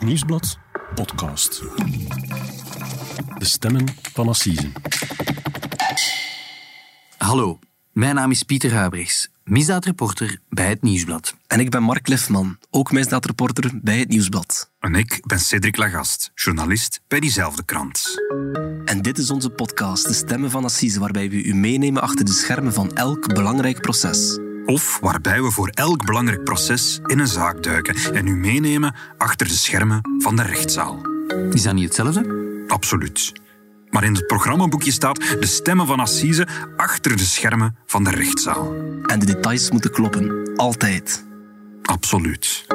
Het Nieuwsblad podcast. De stemmen van Assise. Hallo, mijn naam is Pieter Huibrechts, misdaadreporter bij Het Nieuwsblad. En ik ben Mark Lefman, ook misdaadreporter bij Het Nieuwsblad. En ik ben Cedric Lagast, journalist bij diezelfde krant. En dit is onze podcast, De Stemmen van Assise, waarbij we u meenemen achter de schermen van elk belangrijk proces. Of waarbij we voor elk belangrijk proces in een zaak duiken en u meenemen achter de schermen van de rechtszaal. Is dat niet hetzelfde? Absoluut. Maar in het programmaboekje staat de stemmen van Assise achter de schermen van de rechtszaal. En de details moeten kloppen, altijd. Absoluut.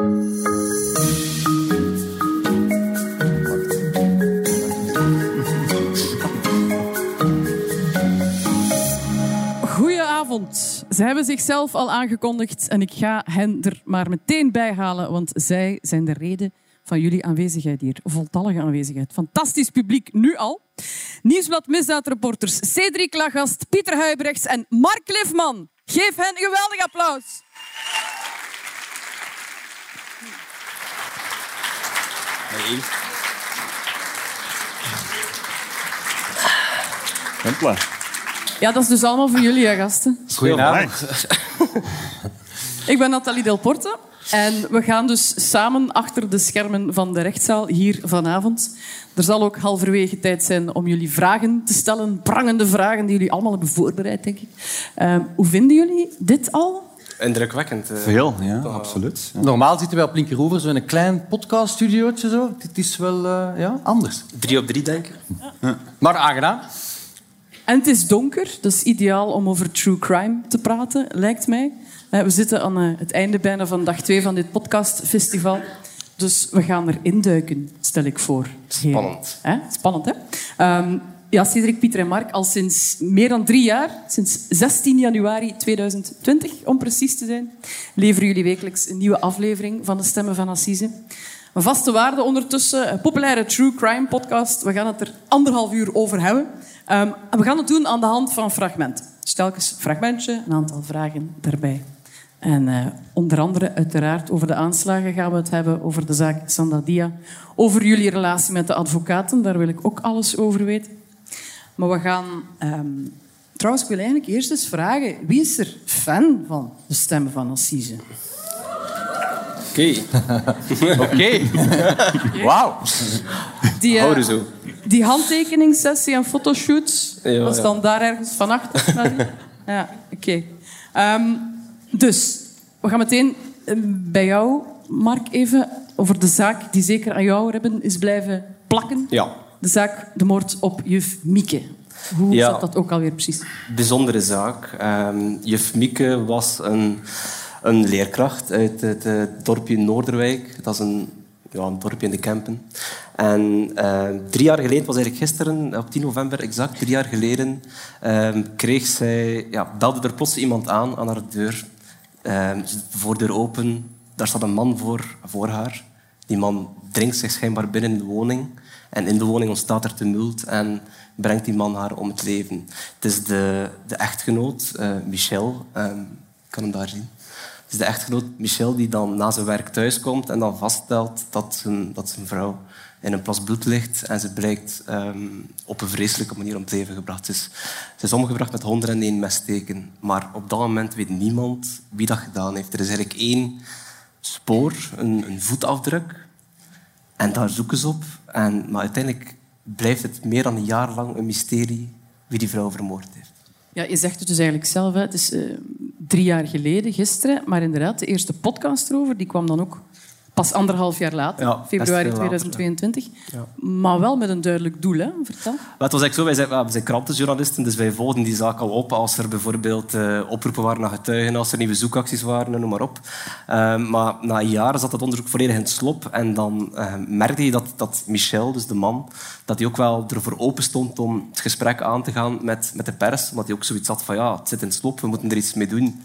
Goedenavond. Ze hebben zichzelf al aangekondigd en ik ga hen er maar meteen bij halen, want zij zijn de reden van jullie aanwezigheid hier. Voltallige aanwezigheid. Fantastisch publiek, nu al. Nieuwsblad misdaadreporters Cedric Lagast, Pieter Huibrechts en Mark Lifman. Geef hen een geweldig applaus. Hopla. Ja, dat is dus allemaal voor jullie, hè, gasten. Goedenavond. Ik ben Nathalie Delporte en we gaan dus samen achter de schermen van de rechtszaal hier vanavond. Er zal ook halverwege tijd zijn om jullie vragen te stellen, prangende vragen die jullie allemaal hebben voorbereid, denk ik. Ehm, hoe vinden jullie dit al? Indrukwekkend. eh. Veel, ja, absoluut. Ja. Normaal zitten wij op Linkeroever, zo in een klein podcaststudiootje. Zo. Dit is wel eh, ja, anders. Drie op drie, denk ik. Maar aangenaam. En het is donker, is ideaal om over true crime te praten, lijkt mij. Eh, we zitten aan eh, het einde bijna van dag twee van dit podcastfestival. Dus we gaan er induiken, stel ik voor. Spannend. Hè? Spannend, hè? Ehm, ja, Cedric, Pieter en Mark, al sinds meer dan drie jaar, sinds 16 januari 2020 om precies te zijn, leveren jullie wekelijks een nieuwe aflevering van de Stemmen van Assise. Een vaste waarde ondertussen, een populaire true crime podcast. We gaan het er anderhalf uur over hebben. Ehm, we gaan het doen aan de hand van fragmenten. Dus telkens een fragmentje, een aantal vragen daarbij. En eh, onder andere, uiteraard, over de aanslagen gaan we het hebben, over de zaak Sandadia, over jullie relatie met de advocaten, daar wil ik ook alles over weten. Maar we gaan... ehm, trouwens, ik wil eigenlijk eerst eens vragen, wie is er fan van de stemmen van Assise? Oké. Oké. Wauw. Die, eh, Houden zo. die handtekeningssessie en fotoshoots, Ja, was ja. dan daar ergens van achter? Nadine? ja, oké. Ehm, dus, we gaan meteen eh, bij jou, Mark, even over de zaak die zeker aan jou hebben is blijven plakken. Ja. De zaak, de moord op juf Mieke. Hoe Ja. zat dat ook alweer precies? Bijzondere zaak. Ehm, juf Mieke was een, een leerkracht uit het eh, dorpje Noorderwijk. Dat is een, ja, een dorpje in de Kempen. En eh, drie jaar geleden, was eigenlijk gisteren, op 10 november exact, drie jaar geleden, ehm, kreeg zij, ja, belde er plots iemand aan aan haar deur. Ehm, ze zet de voordeur open, daar staat een man voor, voor haar. Die man dringt zich schijnbaar binnen in de woning. En in de woning ontstaat er tumult en brengt die man haar om het leven. Het is de, de echtgenoot, eh, Michel. ehm, ik kan hem daar zien. Het is de echtgenoot Michel die dan na zijn werk thuiskomt en dan vaststelt dat zijn, dat zijn vrouw in een plas bloed ligt en ze blijkt ehm, op een vreselijke manier om het leven gebracht. Is, ze is omgebracht met 101 messteken. Maar op dat moment weet niemand wie dat gedaan heeft. Er is eigenlijk één spoor, een, een voetafdruk. En daar zoeken ze op. En, maar uiteindelijk blijft het meer dan een jaar lang een mysterie wie die vrouw vermoord heeft. Ja, je zegt het dus eigenlijk zelf. Hè. Het is eh, drie jaar geleden, gisteren. Maar inderdaad, de eerste podcast erover die kwam dan ook pas anderhalf jaar later, Ja, februari veel later, 2022. Maar wel met een duidelijk doel, hè? Vertel. Het was zo, wij zijn, we zijn krantenjournalisten, dus wij volgden die zaak al op als er bijvoorbeeld eh, oproepen waren naar getuigen, als er nieuwe zoekacties waren, noem maar op. Ehm, maar na een jaar zat dat onderzoek volledig in het slop en dan eh, merkte je dat, dat Michel, dus de man, dat hij ook wel ervoor open stond om het gesprek aan te gaan met, met de pers, omdat hij ook zoiets had van ja, het zit in het slop, we moeten er iets mee doen.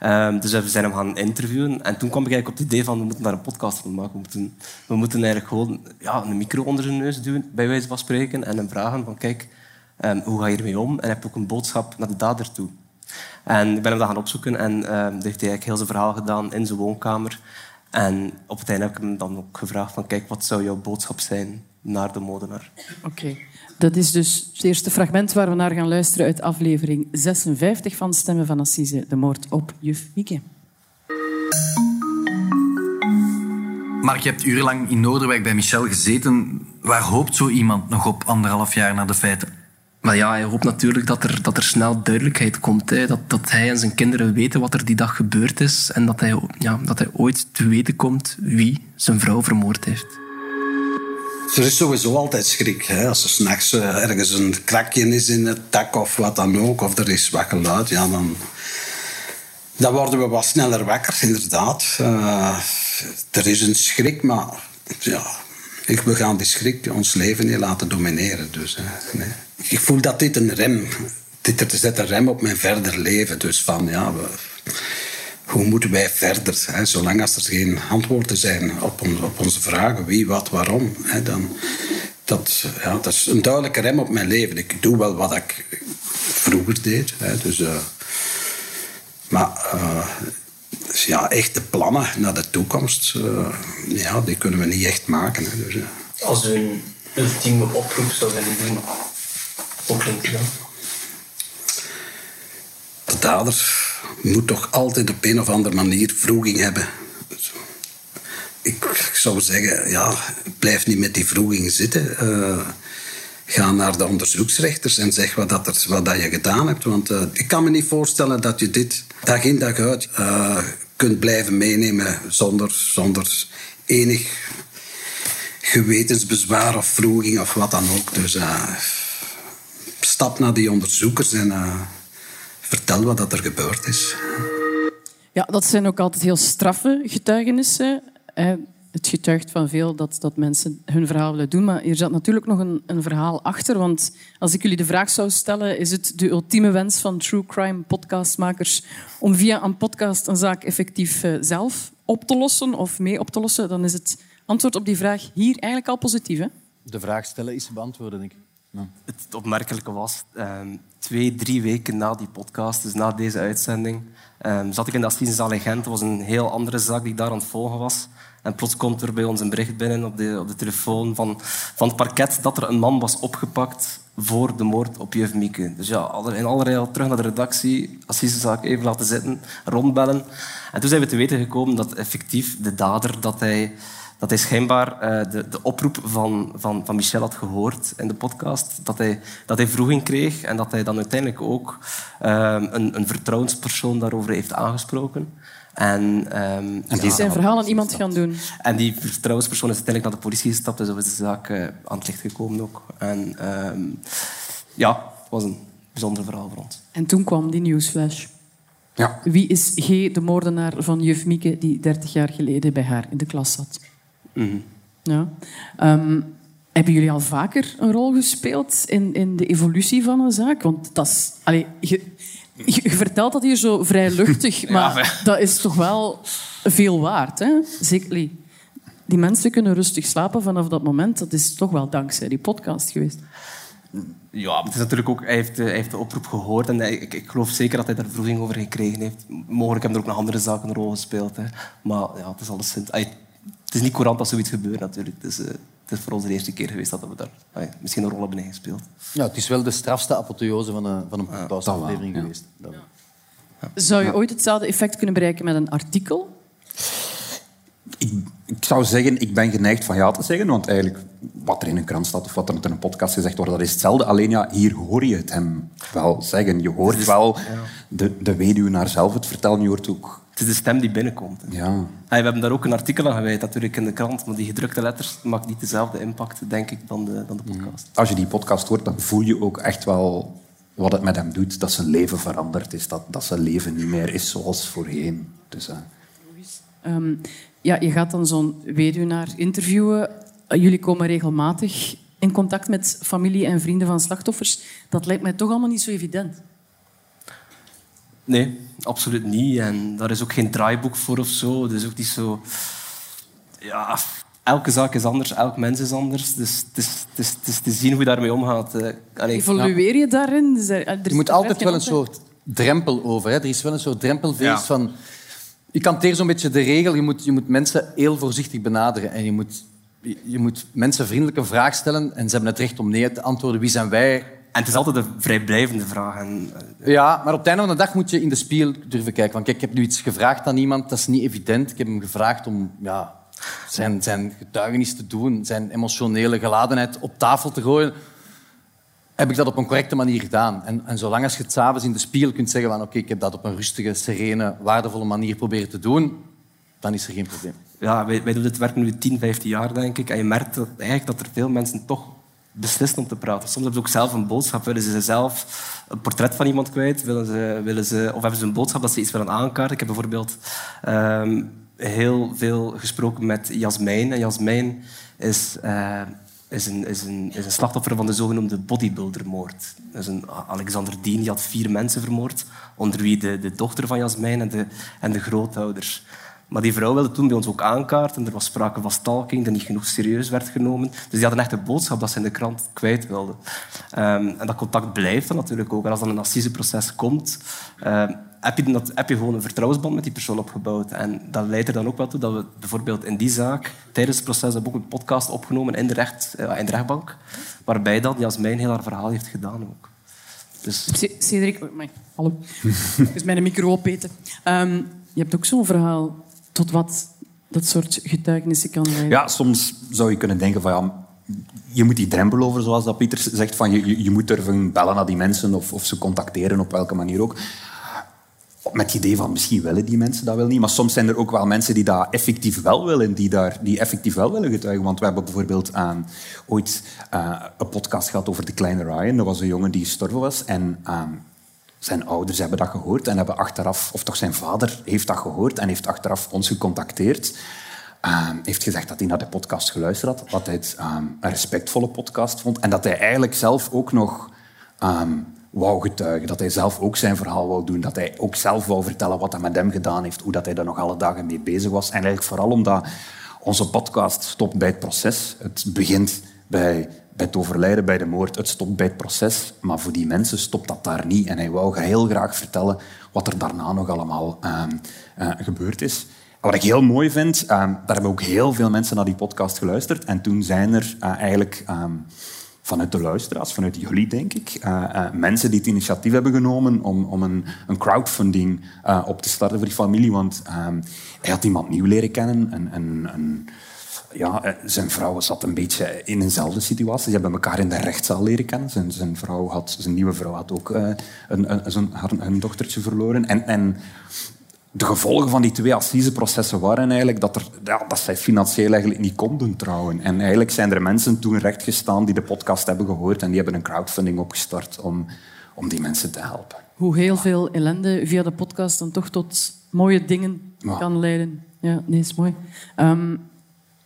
Ehm, dus we zijn hem gaan interviewen. En toen kwam ik eigenlijk op het idee van, we moeten daar een podcast van maken. We moeten, we moeten eigenlijk gewoon ja, een micro onder zijn neus doen, bij wijze van spreken. En hem vragen van, kijk, ehm, hoe ga je ermee om? En heb ook een boodschap naar de dader toe. En ik ben hem dat gaan opzoeken. En dat heeft hij eigenlijk heel zijn verhaal gedaan in zijn woonkamer. En op het einde heb ik hem dan ook gevraagd van kijk, wat zou jouw boodschap zijn naar de moordenaar? Oké. Dat is dus het eerste fragment waar we naar gaan luisteren uit aflevering 56 van Stemmen van Assise, de moord op juf Mieke. Mark, je hebt urenlang in Noorderwijk bij Michel gezeten. Waar hoopt zo iemand nog op anderhalf jaar na de feiten? Maar ja, hij hoopt natuurlijk dat er, dat er snel duidelijkheid komt. Hè. Dat, dat hij en zijn kinderen weten wat er die dag gebeurd is. En dat hij, ja, dat hij ooit te weten komt wie zijn vrouw vermoord heeft. Er is sowieso altijd schrik. Hè? Als er s'nachts uh, ergens een krakje is in het dak of wat dan ook, of er is wat geluid, ja, dan, dan worden we wat sneller wakker, inderdaad. Uh, er is een schrik, maar ja, we gaan die schrik ons leven niet laten domineren. Dus, nee. Ik voel dat dit een rem, dit zet een rem op mijn verder leven. Dus van, ja, hoe moeten wij verder? Hè? Zolang als er geen antwoorden zijn op, op onze vragen, wie, wat, waarom, hè, dan dat, ja, dat is een duidelijke rem op mijn leven. Ik doe wel wat ik vroeger deed. Hè, dus, uh, maar uh, ja, echte plannen naar de toekomst, uh, ja, die kunnen we niet echt maken. Dus, Als u een ultieme oproep zou willen doen, De dader moet toch altijd op een of andere manier vroeging hebben. Ik, zou zeggen, ja, blijf niet met die vroeging zitten. Uh, ga naar de onderzoeksrechters en zeg wat, dat er, wat dat je gedaan hebt. Want uh, ik kan me niet voorstellen dat je dit dag in dag uit uh, kunt blijven meenemen zonder, zonder enig gewetensbezwaar of vroeging of wat dan ook. Dus stap naar die onderzoekers en vertel wat dat er gebeurd is. Ja, dat zijn ook altijd heel straffe getuigenissen. Het getuigt van veel dat, dat mensen hun verhaal willen doen. Maar hier zat natuurlijk nog een, een verhaal achter. Want als ik jullie de vraag zou stellen... is het de ultieme wens van true crime podcastmakers... om via een podcast een zaak effectief zelf op te lossen of mee op te lossen... dan is het antwoord op die vraag hier eigenlijk al positief. Hè? De vraag stellen is beantwoorden, denk ik. Het opmerkelijke was, um, twee, drie weken na die podcast, dus na deze uitzending, um, zat ik in de assisezaal in. Dat was een heel andere zaak die ik daar aan het volgen was. En plots komt er bij ons een bericht binnen op de, op de telefoon van, van het parket dat er een man was opgepakt voor de moord op juf Mieke. Dus ja, in allerlei terug naar de redactie, assisezaak even laten zitten, rondbellen. En toen zijn we te weten gekomen dat effectief de dader, dat hij dat hij schijnbaar uh, de, de, oproep van, van, van Michel had gehoord in de podcast. Dat hij, dat hij vroeging kreeg en dat hij dan uiteindelijk ook um, een, een vertrouwenspersoon daarover heeft aangesproken. En, um, en die ja, zijn verhaal aan iemand gaan doen. En die vertrouwenspersoon is uiteindelijk naar de politie gestapt, dus is de zaak uh, aan het licht gekomen ook. En um, ja, het was een bijzonder verhaal voor ons. En toen kwam die nieuwsflash. Ja. Wie is G, de moordenaar van juf Mieke, die 30 jaar geleden bij haar in de klas zat? Mm. Ja. Um, hebben jullie al vaker een rol gespeeld in, in de evolutie van een zaak? Want dat is... Allee, je, vertelt dat hier zo vrij luchtig, maar ja, dat is toch wel veel waard. Hè? Zeker. Die mensen kunnen rustig slapen vanaf dat moment. Dat is toch wel dankzij die podcast geweest. Ja, het is natuurlijk ook, hij, heeft, hij heeft de oproep gehoord en hij, ik, ik, geloof zeker dat hij daar vroeging over gekregen heeft. Mogelijk hebben er ook nog andere zaken een rol gespeeld. Hè. Maar ja, het is alles... Hij, het is niet courant dat zoiets gebeurt natuurlijk. Dus, uh, het is voor ons de eerste keer geweest dat we daar uh, misschien een rol hebben gespeeld. Ja, het is wel de strafste apotheose van een, van een podcastaflevering ja, geweest. Ja. Ja. Zou je ooit hetzelfde effect kunnen bereiken met een artikel? Ik, ik, zou zeggen, ik ben geneigd van ja te zeggen, want eigenlijk wat er in een krant staat of wat er in een podcast gezegd wordt, dat is hetzelfde. Alleen ja, hier hoor je het hem wel zeggen. Je hoort wel de, de weduwnaar zelf het vertellen. Je hoort ook het is de stem die binnenkomt. Ja. we hebben daar ook een artikel aan gewijd natuurlijk in de krant, maar die gedrukte letters maakt niet dezelfde impact, denk ik, dan de, dan de podcast. Als je die podcast hoort, dan voel je ook echt wel wat het met hem doet. Dat zijn leven veranderd is, dat, dat zijn leven niet meer is zoals voorheen. Dus, uh... um, ja, je gaat dan zo'n weduwnaar interviewen. Jullie komen regelmatig in contact met familie en vrienden van slachtoffers. Dat lijkt mij toch allemaal niet zo evident. Nee, absoluut niet. En daar is ook geen draaiboek voor of zo. Dus ook niet zo... Ja, elke zaak is anders, elk mens is anders. Dus het is, het is, het is te zien hoe je daarmee omgaat. Allee, Evolueer je daarin? Er, er je moet altijd wel een soort drempel over. Hè? Er is wel een soort drempelfeest ja. van... Ik hanteer zo'n beetje de regel, je moet, je moet mensen heel voorzichtig benaderen. En je moet, je, je moet mensen vriendelijk een vraag stellen en ze hebben het recht om nee te antwoorden. Wie zijn wij? En het is altijd een vrijblijvende vraag. En, Ja, maar op het einde van de dag moet je in de spiegel durven kijken. Van, kijk, ik heb nu iets gevraagd aan iemand, dat is niet evident. Ik heb hem gevraagd om ja, zijn, zijn getuigenis te doen, zijn emotionele geladenheid op tafel te gooien. Heb ik dat op een correcte manier gedaan. En, en zolang als je het s'avonds in de spiegel kunt zeggen van oké, ik heb dat op een rustige, serene, waardevolle manier proberen te doen, dan is er geen probleem. ja, wij, wij doen dit werk nu 10, 15 jaar, denk ik. En je merkt dat, eigenlijk dat er veel mensen toch beslissen om te praten. Soms hebben ze ook zelf een boodschap. Willen ze zelf een portret van iemand kwijt? Willen ze, willen ze, of hebben ze een boodschap dat ze iets willen aankaarten? Ik heb bijvoorbeeld ehm, heel veel gesproken met Jasmijn. En Jasmijn is, eh, is, een, is, een, is een slachtoffer van de zogenoemde bodybuildermoord. Dus een Alexander Dien die had vier mensen vermoord, onder wie de, de dochter van Jasmijn en de, en de grootouders. Maar die vrouw wilde toen bij ons ook aankaarten. Er was sprake van stalking dat niet genoeg serieus werd genomen. Dus die had een echte boodschap dat ze in de krant kwijt wilde. Ehm, en dat contact blijft dan natuurlijk ook. En als dan een assiseproces komt, ehm, heb, je, heb gewoon een vertrouwensband met die persoon opgebouwd. En dat leidt er dan ook wel toe dat we bijvoorbeeld in die zaak tijdens het proces hebben ook een podcast opgenomen in de, recht, eh, in de rechtbank. Waarbij dan Jasmijn heel haar verhaal heeft gedaan ook. Dus Cedric, oh, hallo. Dus mijn micro opeten. Ehm, je hebt ook zo'n verhaal tot wat dat soort getuigenissen kan leiden. Ja, soms zou je kunnen denken van ja, je moet die drempel over, zoals dat Pieter zegt, van je, je, moet durven bellen naar die mensen of, of ze contacteren op welke manier ook. Met het idee van misschien willen die mensen dat wel niet, maar soms zijn er ook wel mensen die dat effectief wel willen, die, daar, die effectief wel willen getuigen. Want we hebben bijvoorbeeld aan, ooit eh, een podcast gehad over de kleine Ryan. Dat was een jongen die gestorven was en ehm, zijn ouders hebben dat gehoord en hebben achteraf, of toch zijn vader heeft dat gehoord en heeft achteraf ons gecontacteerd. Ehm, heeft gezegd dat hij naar de podcast geluisterd had, dat hij het ehm, een respectvolle podcast vond en dat hij eigenlijk zelf ook nog ehm, wou getuigen, dat hij zelf ook zijn verhaal wou doen, dat hij ook zelf wou vertellen wat hij met hem gedaan heeft, hoe dat hij daar nog alle dagen mee bezig was. En eigenlijk vooral omdat onze podcast stopt bij het proces. Het begint bij het overlijden, bij de moord. Het stopt bij het proces. Maar voor die mensen stopt dat daar niet. En hij wou heel graag vertellen wat er daarna nog allemaal ehm, eh, gebeurd is. Wat ik heel mooi vind, ehm, daar hebben ook heel veel mensen naar die podcast geluisterd. En toen zijn er eh, eigenlijk ehm, vanuit de luisteraars, vanuit jullie denk ik, eh, mensen die het initiatief hebben genomen om, om een, een crowdfunding op te starten voor die familie. Want hij had iemand nieuw leren kennen. En, en, en, ja, eh, zijn vrouw zat een beetje in eenzelfde situatie. Ze hebben elkaar in de rechtszaal leren kennen. Zijn, zijn, vrouw had, zijn nieuwe vrouw had ook eh, een, een, zijn, haar, hun dochtertje verloren. En, en de gevolgen van die twee assiseprocessen waren eigenlijk dat, er, ja, dat zij financieel eigenlijk niet konden trouwen. En eigenlijk zijn er mensen toen rechtgestaan die de podcast hebben gehoord en die hebben een crowdfunding opgestart om, om die mensen te helpen. Hoe heel veel ellende via de podcast dan toch tot mooie dingen Ja. kan leiden. Ja, nee, is mooi. Ehm,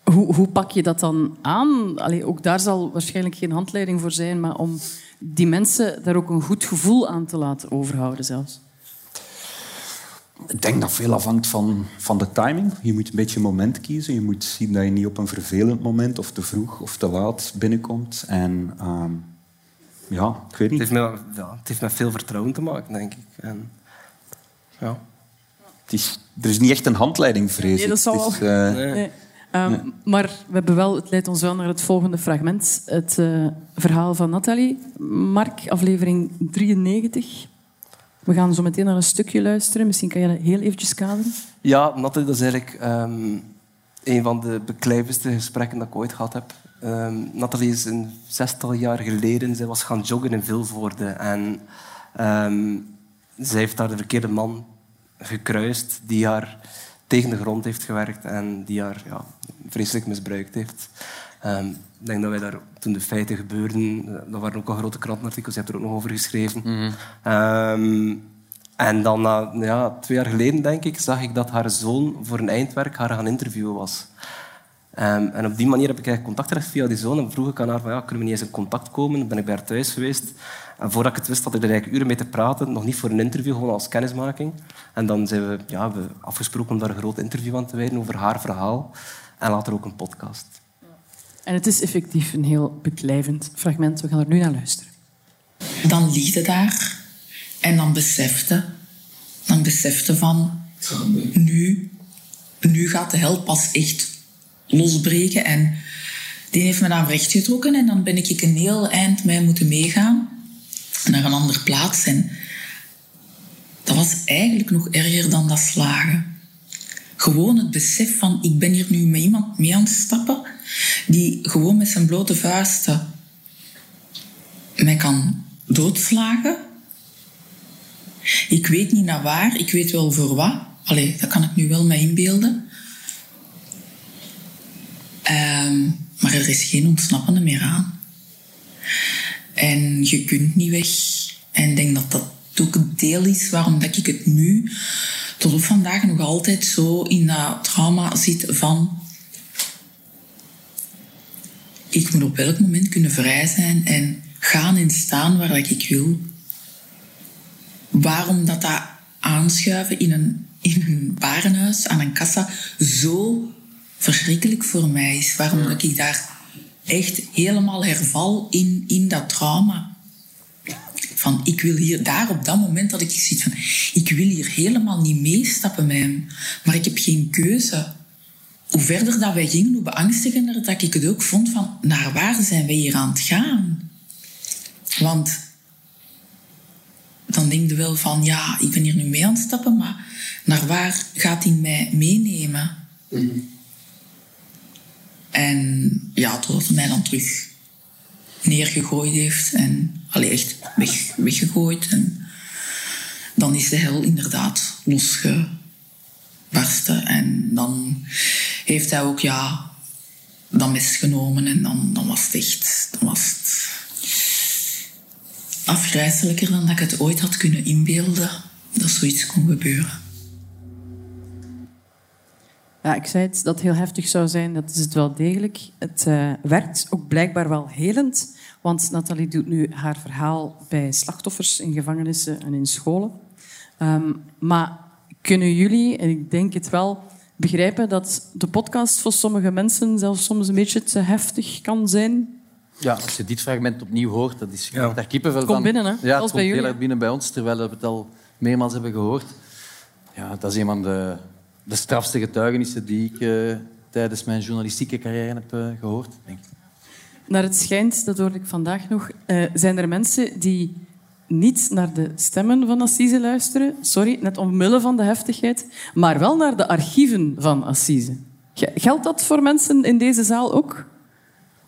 hoe, hoe pak je dat dan aan? Allee, ook daar zal waarschijnlijk geen handleiding voor zijn, maar om die mensen daar ook een goed gevoel aan te laten overhouden zelfs. Ik denk dat veel afhangt van, van de timing. Je moet een beetje een moment kiezen. Je moet zien dat je niet op een vervelend moment of te vroeg of te laat binnenkomt. En ehm, ja, ik weet het niet. heeft, met, ja, het heeft met veel vertrouwen te maken, denk ik. En, ja. Het is, er is niet echt een handleiding, vrees Nee, dat ik. zal Het is, wel. Eh, Nee. Ehm, Maar we hebben wel, het leidt ons wel naar het volgende fragment. Het eh, verhaal van Nathalie. Mark, aflevering 93. We gaan zo meteen naar een stukje luisteren. Misschien kan je dat heel eventjes kaderen. Ja, Nathalie, dat is eigenlijk ehm, een van de beklijvendste gesprekken dat ik ooit gehad heb. Ehm Nathalie is een zestal jaar geleden, zij was gaan joggen in Vilvoorde. En zij heeft daar de verkeerde man gekruist die haar tegen de grond heeft gewerkt en die haar ja, vreselijk misbruikt heeft. Ehm, ik denk dat wij daar, toen de feiten gebeurden, eh, dat waren ook al grote krantenartikels, je hebt er ook nog over geschreven. Ehm, en dan, na ja, twee jaar geleden, denk ik, zag ik dat haar zoon voor een eindwerk haar gaan interviewen was. Ehm, en op die manier heb ik eigenlijk contact gelegd via die zoon. En vroeg ik aan haar, van, ja, kunnen we niet eens in contact komen? Dan ben ik bij haar thuis geweest. En voordat ik het wist, had ik er eigenlijk uren mee te praten. Nog niet voor een interview, gewoon als kennismaking. En dan zijn we, ja, we afgesproken om daar een groot interview aan te wijden over haar verhaal. En later ook een podcast. En het is effectief een heel beklijvend fragment. We gaan er nu naar luisteren. Dan liefde daar. En dan besefte. Dan besefte van... nu, nu gaat de hel pas echt losbreken. En die heeft me dan recht getrokken en dan ben ik een heel eind mee moeten meegaan naar een andere plaats. En dat was eigenlijk nog erger dan dat slagen. Gewoon het besef van, ik ben hier nu met iemand mee aan het stappen, die gewoon met zijn blote vuisten mij kan doodslagen. Ik weet niet naar waar, ik weet wel voor wat. Allee, dat kan ik nu wel mee inbeelden. Ehm, maar er is geen ontsnappende meer aan. En je kunt niet weg. En ik denk dat dat ook een deel is waarom dat ik het nu tot op vandaag nog altijd zo in dat trauma zit van ik moet op elk moment kunnen vrij zijn en gaan en staan waar dat ik wil. Waarom dat dat aanschuiven in een, in een warenhuis aan een kassa zo verschrikkelijk voor mij is. Waarom dat ik daar echt helemaal herval in, in dat trauma. Van, ik wil hier, daar op dat moment dat ik ziet van, ik wil hier helemaal niet meestappen met. Maar ik heb geen keuze. Hoe verder dat wij gingen, hoe beangstigender dat ik het ook vond van, naar waar zijn wij hier aan het gaan? Want dan denk je wel van, ja, ik ben hier nu mee aan het stappen, maar naar waar gaat hij mij meenemen? En ja, totdat hij mij dan terug neergegooid heeft en echt weg, weggegooid. En dan is de hel inderdaad losgebarsten. En dan heeft hij ook ja, dat mes genomen en dan, dan was het echt... Dan was het afgrijzelijker dan dat ik het ooit had kunnen inbeelden dat zoiets kon gebeuren. Ja, ik zei het, dat het heel heftig zou zijn. Dat is het wel degelijk. Het uh, werkt ook blijkbaar wel helend. Want Nathalie doet nu haar verhaal bij slachtoffers in gevangenissen en in scholen. Um, maar kunnen jullie, en ik denk het wel, begrijpen dat de podcast voor sommige mensen zelfs soms een beetje te heftig kan zijn? Ja, als je dit fragment opnieuw hoort, dat is ja. daar kippenvel van. Komt binnen, hè? Ja, het Als komt heel erg binnen bij ons, terwijl we het al meermaals hebben gehoord. Ja, dat is een van de, de strafste getuigenissen die ik uh, tijdens mijn journalistieke carrière heb uh, gehoord, denk. Naar het schijnt, dat hoorde ik vandaag nog, uh, zijn er mensen die niet naar de stemmen van Assise luisteren, sorry, net omwille van de heftigheid, maar wel naar de archieven van Assise. Geldt dat voor mensen in deze zaal ook?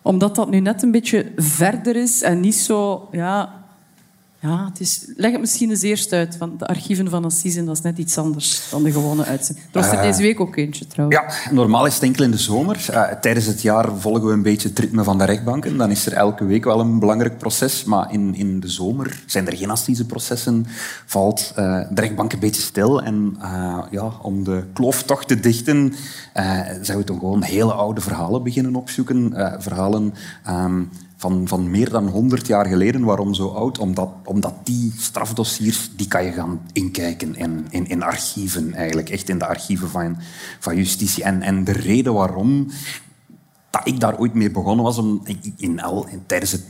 Omdat dat nu net een beetje verder is en niet zo... Ja, ja, het is, leg het misschien eens eerst uit. Want de archieven van Assise, dat is net iets anders dan de gewone uitzending. Er was er deze week ook eentje, trouwens. Ja, normaal is het enkel in de zomer. Uh, tijdens het jaar volgen we een beetje het ritme van de rechtbanken. Dan is er elke week wel een belangrijk proces. Maar in, in de zomer zijn er geen Assise-processen. Valt uh, de rechtbank een beetje stil. En ja, om de kloof toch te dichten, zijn we toch gewoon hele oude verhalen beginnen opzoeken. verhalen... Um, van, van meer dan 100 jaar geleden. Waarom zo oud? Omdat, omdat die strafdossiers die kan je gaan inkijken in, in, in archieven, eigenlijk. Echt in de archieven van, van justitie. En, en de reden waarom dat ik daar ooit mee begonnen was, om, in, in, tijdens, het,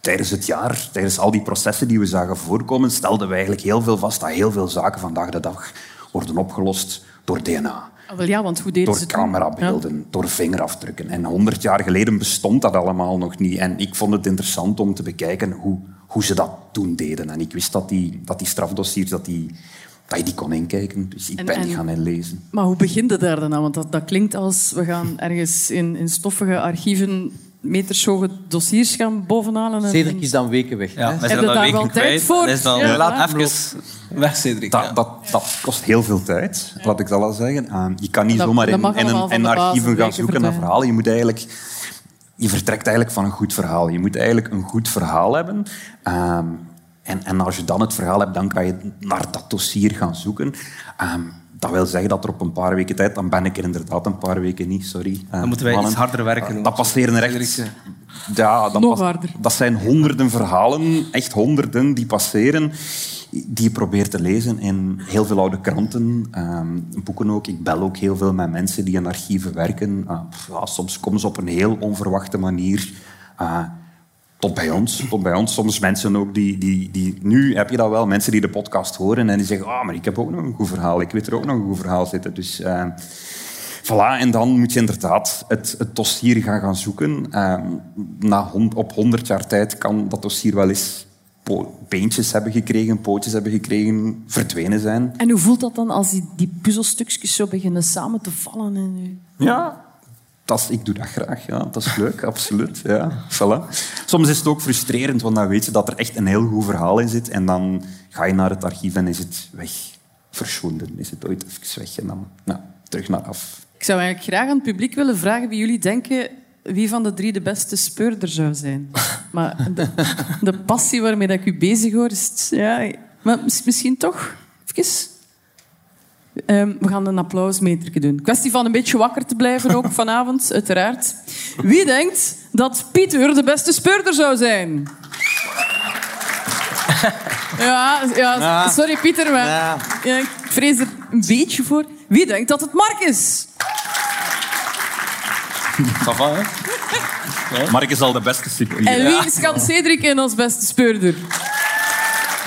tijdens het jaar, tijdens al die processen die we zagen voorkomen, stelden we eigenlijk heel veel vast dat heel veel zaken vandaag de dag worden opgelost door DNA. Wel ja, want hoe deden door ze camerabeelden, ja. door vingerafdrukken. En honderd jaar geleden bestond dat allemaal nog niet. En ik vond het interessant om te bekijken hoe, hoe ze dat toen deden. En ik wist dat die, dat die strafdossiers, dat, die, dat je die kon inkijken. Dus ik En- ben die gaan inlezen. Maar hoe begint het daar dan aan? Want dat, dat klinkt als we gaan ergens in, in stoffige archieven metershoge dossiers gaan bovenhalen. En, Cedric is dan weken weg. Ja, Heb zijn je dan daar weken wel tijd kwijt. voor? Is dan Ja, laat even weg, Cedric. Dat, dat, dat kost heel veel tijd, laat ik dat al zeggen. Uh, je kan niet Dat- zomaar in, een, in archieven gaan zoeken naar verhalen. Je, moet eigenlijk, je vertrekt eigenlijk van een goed verhaal. Je moet eigenlijk een goed verhaal hebben. Ehm, en, en als je dan het verhaal hebt, dan kan je naar dat dossier gaan zoeken. Ehm, dat wil zeggen dat er op een paar weken tijd, dan ben ik er inderdaad een paar weken niet, sorry. eh, Dan moeten wij mannen. iets harder werken. Dat passeren er echt... Ja, dat, Nog pas- harder. dat zijn honderden verhalen, echt honderden, die passeren, die je probeert te lezen in heel veel oude kranten, ehm, boeken ook. Ik bel ook heel veel met mensen die in archieven werken. Pff, ja, soms komen ze op een heel onverwachte manier. Tot bij ons. Tot bij ons. Soms mensen ook die, die, die... Nu heb je dat wel, mensen die de podcast horen en die zeggen ah, maar ik heb ook nog een goed verhaal. Ik weet er ook nog een goed verhaal zitten. Dus... Voilà, en dan moet je inderdaad het, het dossier gaan, gaan zoeken. Ehm, na op 100 jaar tijd kan dat dossier wel eens beentjes hebben gekregen, pootjes hebben gekregen, verdwenen zijn. En hoe voelt dat dan als die, die puzzelstukjes zo beginnen samen te vallen? In u? Ja, dat ik doe dat graag. Ja. Dat is leuk, absoluut. Ja. Voilà. Soms is het ook frustrerend, want dan weet je dat er echt een heel goed verhaal in zit. En dan ga je naar het archief en is het weg. Verschonden is het ooit even weg. En dan nou, terug naar af. Ik zou eigenlijk graag aan het publiek willen vragen wie jullie denken wie van de drie de beste speurder zou zijn. Maar de, de passie waarmee dat ik u bezig hoor, is... het- Ja, maar mis- misschien toch? Even... Ehm, we gaan een applausmeter doen. Kwestie van een beetje wakker te blijven ook vanavond, uiteraard. Wie denkt dat Pieter de beste speurder zou zijn? Ja, ja sorry Pieter, maar Ja. ja, ik vrees er een beetje voor. Wie denkt dat het Mark is? Ça va, hè? Mark is al de beste cyclist. En wie schat Cedric in als beste speurder?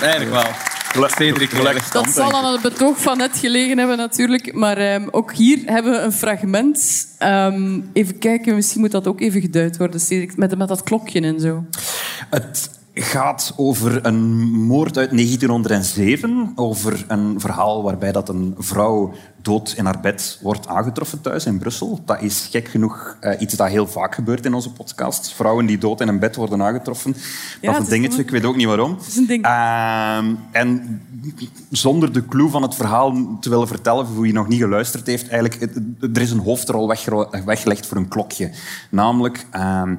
Eigenlijk wel. Cedric. Dat zal aan het betoog van net gelegen hebben natuurlijk. Maar ehm, ook hier hebben we een fragment. Ehm, even kijken, misschien moet dat ook even geduid worden, Cedric. Met, met dat klokje en zo. Het gaat over een moord uit 1907. Over een verhaal waarbij dat een vrouw dood in haar bed wordt aangetroffen thuis in Brussel. Dat is gek genoeg eh, iets dat heel vaak gebeurt in onze podcast. Vrouwen die dood in een bed worden aangetroffen. Dat is een dingetje, ik weet ook niet waarom. is een ding. Ehm, en zonder de clue van het verhaal te willen vertellen, voor wie nog niet geluisterd heeft, eigenlijk, er is een hoofdrol wegge- weggelegd voor een klokje. Namelijk, ehm,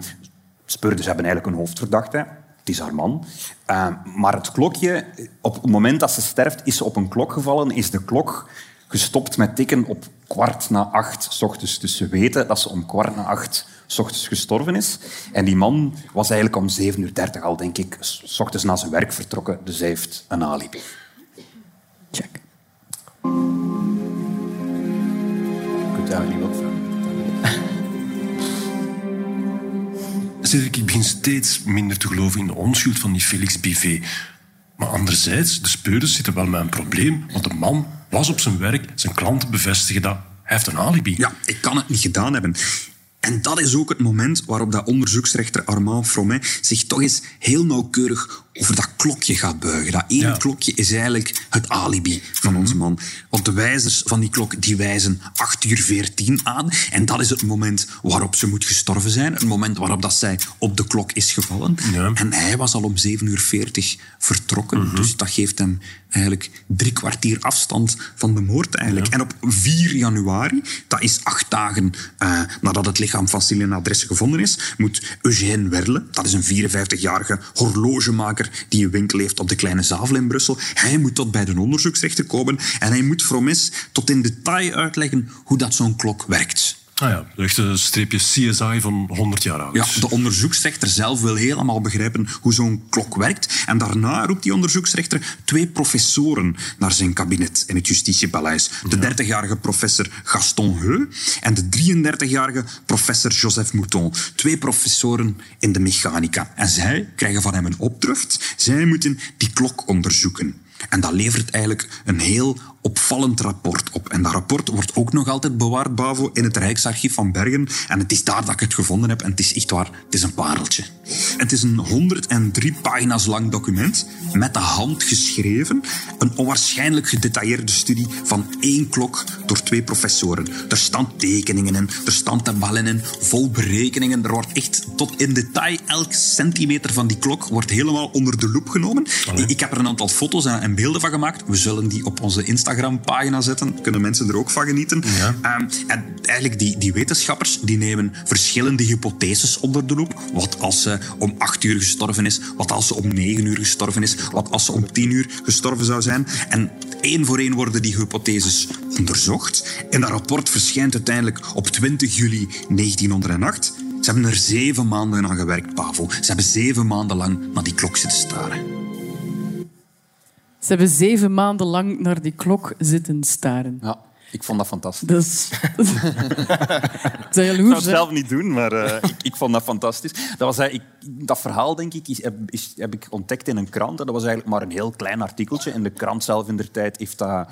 speurders hebben eigenlijk een hoofdverdachte. Is haar man. Ehm, maar het klokje, op het moment dat ze sterft, is ze op een klok gevallen, is de klok gestopt met tikken op kwart na acht s ochtends. Dus ze weten dat ze om kwart na acht s ochtends gestorven is. En die man was eigenlijk om 7.30 uur al, denk ik, s ochtends na zijn werk vertrokken. Dus hij heeft een alibi. Check. Kunt niet wat Cedric, ik begin steeds minder te geloven in de onschuld van die Felix Bivet. Maar anderzijds, de speurders zitten wel met een probleem, want de man was op zijn werk, zijn klanten bevestigen dat. Hij heeft een alibi. Ja, ik kan het niet gedaan hebben. En dat is ook het moment waarop dat onderzoeksrechter Armand Fromet zich toch eens heel nauwkeurig over dat klokje gaat buigen. Dat ene Ja. klokje is eigenlijk het alibi van Mhm. onze man. Want de wijzers van die klok die wijzen 8 uur 14 aan. En dat is het moment waarop ze moet gestorven zijn. Het moment waarop dat zij op de klok is gevallen. Ja. En hij was al om 7 uur 40 vertrokken. Dus dat geeft hem eigenlijk drie kwartier afstand van de moord eigenlijk. En op 4 januari, dat is acht dagen eh, nadat het lichaam van Celine Adresse gevonden is, moet Eugène Werle, dat is een 54-jarige horlogemaker die een winkel heeft op de Kleine Zavel in Brussel, hij moet tot bij de onderzoeksrechter komen en hij moet Fromes tot in detail uitleggen hoe dat zo'n klok werkt. Ah ja, echt een streepje CSI van 100 jaar oud. Ja, de onderzoeksrechter zelf wil helemaal begrijpen hoe zo'n klok werkt. En daarna roept die onderzoeksrechter twee professoren naar zijn kabinet in het Justitiepaleis. De 30-jarige professor Gaston Heu en de 33-jarige professor Joseph Mouton. Twee professoren in de mechanica. En zij krijgen van hem een opdracht. Zij moeten die klok onderzoeken. En dat levert eigenlijk een heel opvallend rapport op. En dat rapport wordt ook nog altijd bewaard, Bavo, in het Rijksarchief van Bergen. En het is daar dat ik het gevonden heb. En het is echt waar, het is een pareltje. Het is een 103 pagina's lang document, met de hand geschreven. Een onwaarschijnlijk gedetailleerde studie van één klok door twee professoren. Er staan tekeningen in, er staan tabellen in, vol berekeningen. Er wordt echt tot in detail elk centimeter van die klok wordt helemaal onder de loep genomen. Ik heb er een aantal foto's en en beelden van gemaakt. We zullen die op onze Instagram-pagina zetten. Kunnen mensen er ook van genieten. Ehm, en eigenlijk die, die wetenschappers die nemen verschillende hypotheses onder de loep. Wat als ze om 8 uur gestorven is? Wat als ze om 9 uur gestorven is? Wat als ze om 10 uur gestorven zou zijn? En één voor één worden die hypotheses onderzocht. En dat rapport verschijnt uiteindelijk op 20 juli 1908. Ze hebben er zeven maanden aan gewerkt, Pavel. Ze hebben zeven maanden lang naar die klok zitten staren. Ze hebben zeven maanden lang naar die klok zitten staren. Ja. Ik vond dat fantastisch. Dus... Zijn Ik zou het hè? zelf niet doen, maar eh, ik, ik vond dat fantastisch. Dat, was, eigenlijk- ik, dat verhaal, denk ik, is, heb, is- heb ik ontdekt in een krant. En dat was eigenlijk maar een heel klein artikeltje. En de krant zelf in der tijd heeft dat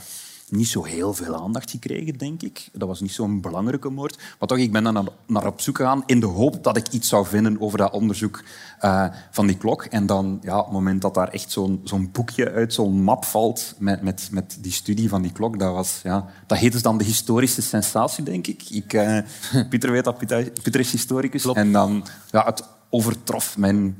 niet zo heel veel aandacht gekregen, denk ik. Dat was niet zo'n belangrijke moord. Maar toch, ik ben daar naar, op zoek gegaan in de hoop dat ik iets zou vinden over dat onderzoek eh, van die klok. En dan, ja, op het moment dat daar echt zo'n zo'n boekje uit zo'n map valt met, met, met die studie van die klok, dat, was, ja, dat heette dan de historische sensatie, denk ik. ik eh, Pieter weet dat, Pieter, Pieter is historicus. En dan, ja, het overtrof mijn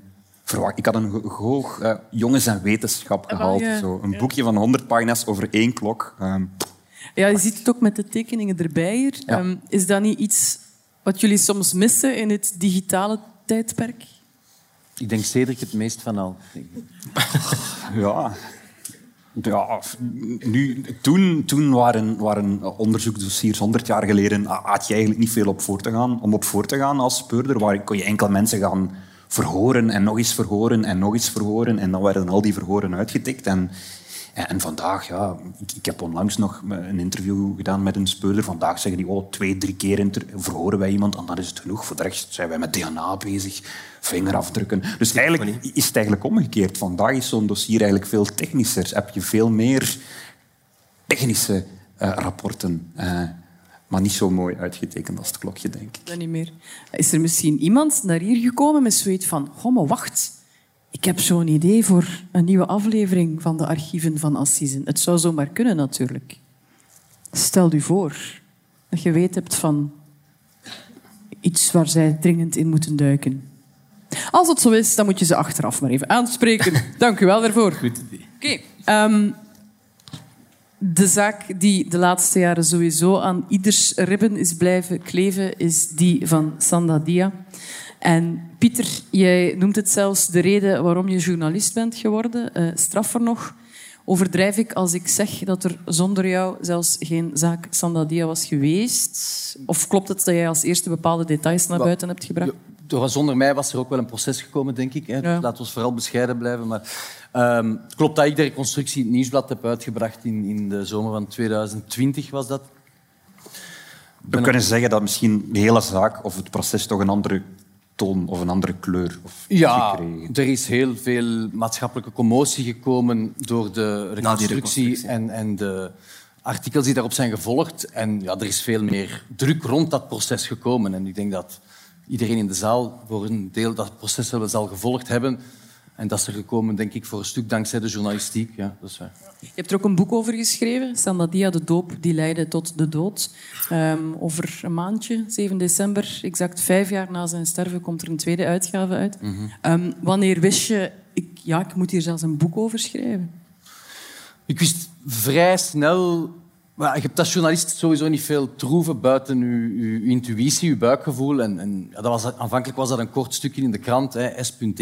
verwacht. Ik had een ho- hoog eh, jongens- en wetenschap gehaald. ja. Zo. Een boekje van 100 pagina's over één klok. Ehm, Ja, je ziet het ook met de tekeningen erbij hier. Ja. Ehm, is dat niet iets wat jullie soms missen in het digitale tijdperk? Ik denk Cedric het meest van al. Ja. Ja, nu, toen, toen waren, waren onderzoeksdossiers 100 jaar geleden had je eigenlijk niet veel op voor te gaan. Om op voor te gaan als speurder waar kon je enkel mensen gaan verhoren en nog eens verhoren en nog eens verhoren. En dan werden al die verhoren uitgetikt. En, en, en vandaag, ja, ik, ik heb onlangs nog een interview gedaan met een speurder. Vandaag zeggen die, oh, twee, drie keer verhoren wij iemand en dan is het genoeg. Voor de rest zijn wij met DNA bezig, vingerafdrukken. Dus eigenlijk is het eigenlijk omgekeerd. Vandaag is zo'n dossier eigenlijk veel technischer. Heb je veel meer technische eh, rapporten, eh, maar niet zo mooi uitgetekend als het klokje, denk ik. Dat niet meer. Is er misschien iemand naar hier gekomen met zoiets van... Oh, maar wacht. Ik heb zo'n idee voor een nieuwe aflevering van de archieven van Assisen. Het zou zomaar kunnen, natuurlijk. Stel u voor dat je weet hebt van iets waar zij dringend in moeten duiken. Als het zo is, dan moet je ze achteraf maar even aanspreken. Dank u wel daarvoor. Goed Oké. ehm, de zaak die de laatste jaren sowieso aan ieders ribben is blijven kleven, is die van Sandadia. En Pieter, jij noemt het zelfs de reden waarom je journalist bent geworden. Eh straffer nog. Overdrijf ik als ik zeg dat er zonder jou zelfs geen zaak Sandadia was geweest? Of klopt het dat jij als eerste bepaalde details naar buiten hebt gebracht? Door, zonder mij was er ook wel een proces gekomen, denk ik. Hè. Ja. Laten we vooral bescheiden blijven. Maar, ehm, het klopt dat ik de reconstructie in het nieuwsblad heb uitgebracht in, in de zomer van 2020, was dat. We kunnen zeggen dat misschien de hele zaak of het proces toch een andere toon of een andere kleur of Ja, gekregen. er is heel veel maatschappelijke commotie gekomen door de reconstructie, reconstructie. En, en de artikels die daarop zijn gevolgd. En ja, er is veel meer druk rond dat proces gekomen. En ik denk dat iedereen in de zaal voor een deel dat proces wel zal gevolgd hebben. En dat is er gekomen, denk ik, voor een stuk dankzij de journalistiek. Ja, dat is waar. Je hebt er ook een boek over geschreven, Sandadia, de doop die leidde tot de dood. Ehm, over een maandje, 7 december, exact vijf jaar na zijn sterven, komt er een tweede uitgave uit. Ehm, wanneer wist je, ik, ja, ik moet hier zelfs een boek over schrijven? Ik wist vrij snel... Maar je hebt als journalist sowieso niet veel troeven buiten je, intuïtie, je buikgevoel. En, en dat was, aanvankelijk was dat een kort stukje in de krant, S.D.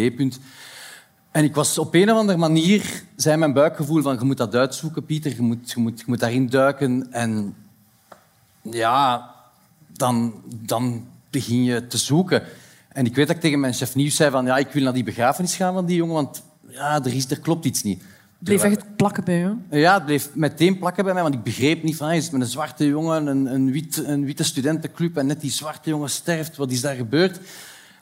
En ik was op een of andere manier, zei mijn buikgevoel van je moet dat uitzoeken, Pieter, je moet, je moet, je moet daarin duiken. En ja, dan, dan begin je te zoeken. En ik weet dat ik tegen mijn chef nieuws zei van ja, ik wil naar die begrafenis gaan van die jongen, want ja, er, is, er klopt iets niet. Bleef echt plakken bij jou? Ja, het bleef meteen plakken bij mij, want ik begreep niet van, hij is met een zwarte jongen, een, een, wit, een witte studentenclub en net die zwarte jongen sterft. Wat is daar gebeurd?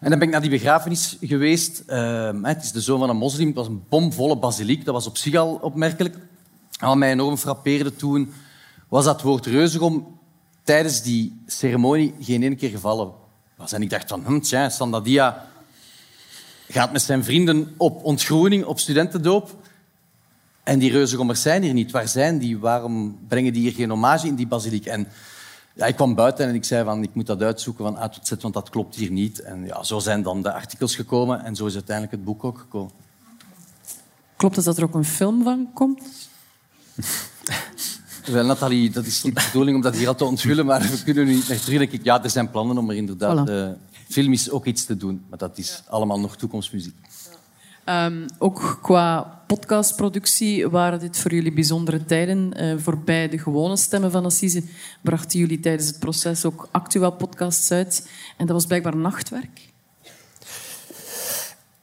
En dan ben ik naar die begrafenis geweest. Ehm, het is de zoon van een moslim. Het was een bomvolle basiliek. Dat was op zich al opmerkelijk. En wat mij enorm frappeerde toen, was dat woord reuzegom tijdens die ceremonie geen ene keer gevallen was. En ik dacht van, hm, tja, Sandadia gaat met zijn vrienden op ontgroening, op studentendoop. En die reuzengommers zijn hier niet. Waar zijn die? Waarom brengen die hier geen hommage in die basiliek? En ja, ik kwam buiten en ik zei van, ik moet dat uitzoeken van A tot Z, want dat klopt hier niet. En ja, zo zijn dan de artikels gekomen en zo is uiteindelijk het boek ook gekomen. Klopt het dat er ook een film van komt? Wel, Nathalie, dat is niet de bedoeling om dat hier al te onthullen, maar we kunnen nu natuurlijk... Ja, er zijn plannen om er inderdaad... Voilà. eh, film is ook iets te doen, maar dat is allemaal nog toekomstmuziek. Ehm, ook qua podcastproductie waren dit voor jullie bijzondere tijden. Eh, voorbij de gewone stemmen van Assise brachten jullie tijdens het proces ook actueel podcasts uit. En dat was blijkbaar nachtwerk.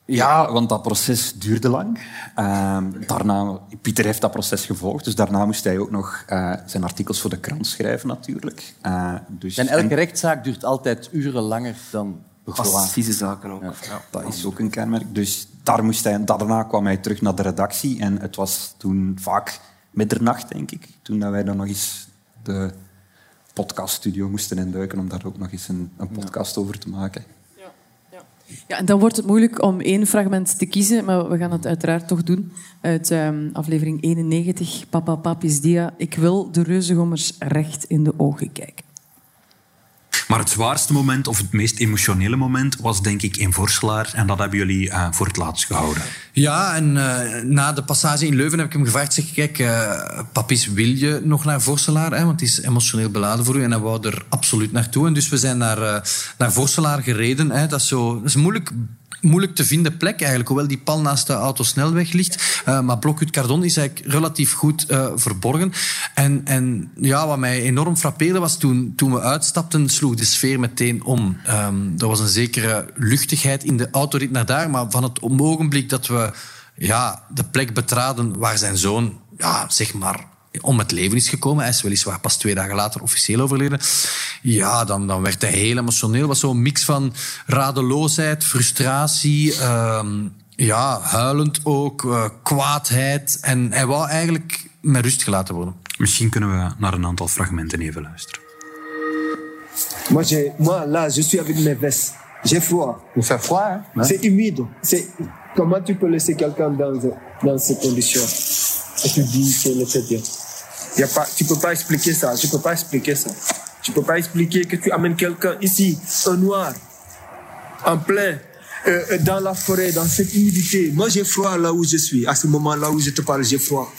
Ja, want dat proces duurde lang. Ehm, daarna, Pieter heeft dat proces gevolgd, dus daarna moest hij ook nog eh, zijn artikels voor de krant schrijven natuurlijk. Eh, dus, En elke rechtszaak duurt altijd uren langer dan Fantastische zaken ook. Ja, dat is ook een kenmerk. Dus daar moest hij, daarna kwam hij terug naar de redactie en het was toen vaak middernacht, denk ik, toen dat wij dan nog eens de podcaststudio moesten induiken om daar ook nog eens een, een podcast over te maken. Ja, en dan wordt het moeilijk om één fragment te kiezen, maar we gaan het uiteraard toch doen. Uit ehm, aflevering 91, Papa Papis Dia. Ik wil de reuzengommers recht in de ogen kijken. Maar het zwaarste moment, of het meest emotionele moment, was denk ik in Vorselaar. En dat hebben jullie eh, voor het laatst gehouden. Ja, en eh, na de passage in Leuven heb ik hem gevraagd. Zeg, kijk, eh papis, wil je nog naar Vorselaar? Want het is emotioneel beladen voor u. En hij wou er absoluut naartoe. En dus we zijn naar, naar Vorselaar gereden. Hè? Dat, is zo, dat is moeilijk moeilijk te vinden plek eigenlijk, hoewel die pal naast de autosnelweg ligt. Uh, maar Blokhut Cardon is eigenlijk relatief goed uh, verborgen. En, en ja, wat mij enorm frappeerde was toen, toen we uitstapten, sloeg de sfeer meteen om. Um, er was een zekere luchtigheid in de autorit naar daar, maar van het ogenblik dat we ja, de plek betraden waar zijn zoon, ja, zeg maar, om het leven is gekomen. Hij is weliswaar pas twee dagen later officieel overleden. Ja, dan, dan werd hij heel emotioneel. Het was zo'n mix van radeloosheid, frustratie, uh, ja, huilend ook, uh, kwaadheid. En hij wou eigenlijk met rust gelaten worden. Misschien kunnen we naar een aantal fragmenten even luisteren. Moi, j'ai, moi là, je suis avec mes vestes. J'ai froid. Il fait froid, hein? C'est humide. C'est, comment tu peux laisser quelqu'un dans, dans ces conditions Et tu dis était bien. Y a pas, tu peux pas expliquer ça. Je peux pas expliquer ça. Tu peux pas expliquer que tu amènes quelqu'un ici, un noir, en plein, euh, dans la forêt, dans cette humidité. Moi, j'ai froid là où je suis. À ce moment-là où je te parle, j'ai froid.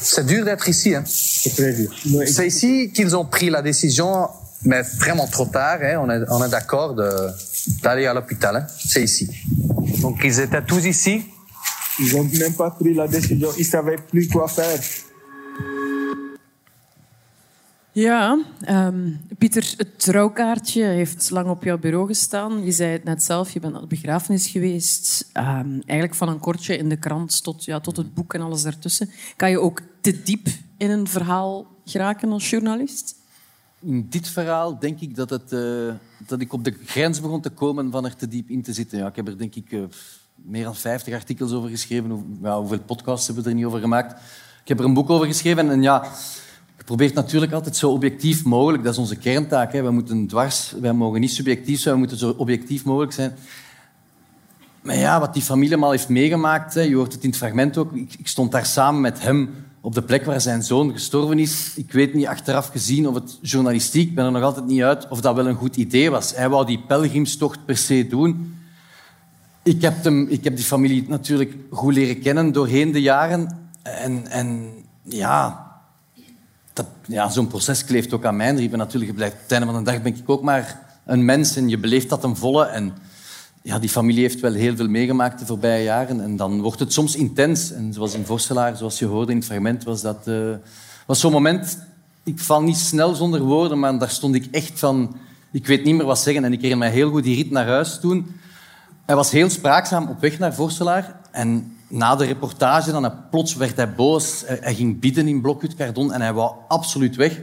C'est dur d'être ici. Hein? C'est très dur. C'est ici qu'ils ont pris la décision, mais vraiment trop tard. Hein? On est, on est d'accord d'aller à l'hôpital. Hein? C'est ici. Donc ils étaient tous ici? Ils n'ont même pas pris la décision. Ils savaient plus quoi faire. Ja, um, Pieter, het trouwkaartje heeft lang op jouw bureau gestaan. Je zei het net zelf, je bent naar de begrafenis geweest. Um, eigenlijk van een kortje in de krant tot, ja, tot het boek en alles daartussen. Kan je ook te diep in een verhaal geraken als journalist? In dit verhaal denk ik dat, het, uh, dat ik op de grens begon te komen van er te diep in te zitten. Ja, ik heb er denk ik uh, meer dan 50 artikels over geschreven. Hoe, ja, hoeveel podcasts hebben we er niet over gemaakt? Ik heb er een boek over geschreven en ja... Probeert natuurlijk altijd zo objectief mogelijk. Dat is onze kerntaak. We moeten dwars, wij mogen niet subjectief zijn, we moeten zo objectief mogelijk zijn. Maar ja, wat die familie allemaal heeft meegemaakt, hè, je hoort het in het fragment ook. Ik, ik, stond daar samen met hem op de plek waar zijn zoon gestorven is. Ik weet niet achteraf gezien of het journalistiek, ik ben er nog altijd niet uit, of dat wel een goed idee was. Hij wou die pelgrimstocht per se doen. Ik heb, hem, ik heb die familie natuurlijk goed leren kennen doorheen de jaren. En, en ja, ja, zo'n proces kleeft ook aan mijn riepen. Natuurlijk, blijft, op het einde van de dag ben ik ook maar een mens en je beleeft dat ten volle. En ja, die familie heeft wel heel veel meegemaakt de voorbije jaren. En dan wordt het soms intens. En zoals in Vorselaar, zoals je hoorde in het fragment, was dat uh, was zo'n moment... Ik val niet snel zonder woorden, maar daar stond ik echt van... Ik weet niet meer wat zeggen. En ik herinner mij heel goed die rit naar huis toen. Hij was heel spraakzaam op weg naar Vorselaar. En na de reportage dan, plots werd hij boos. Hij ging bidden in Blokhut Cardon en hij wou absoluut weg.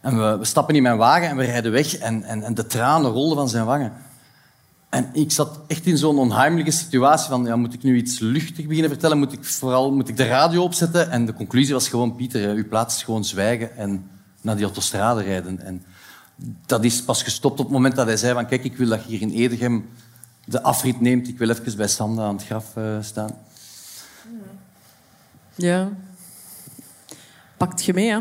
En we, we, stappen in mijn wagen en we rijden weg en, en, en, de tranen rolden van zijn wangen. En ik zat echt in zo'n onheimelijke situatie van, ja, moet ik nu iets luchtig beginnen vertellen? Moet ik vooral moet ik de radio opzetten? En de conclusie was gewoon, Pieter, uw plaats is gewoon zwijgen en naar die autostrade rijden. En dat is pas gestopt op het moment dat hij zei van, kijk, ik wil dat hier in Edegem de afrit neemt. Ik wil even bij Sanda aan het graf uh, staan. Ja. Pakt je mee, hè?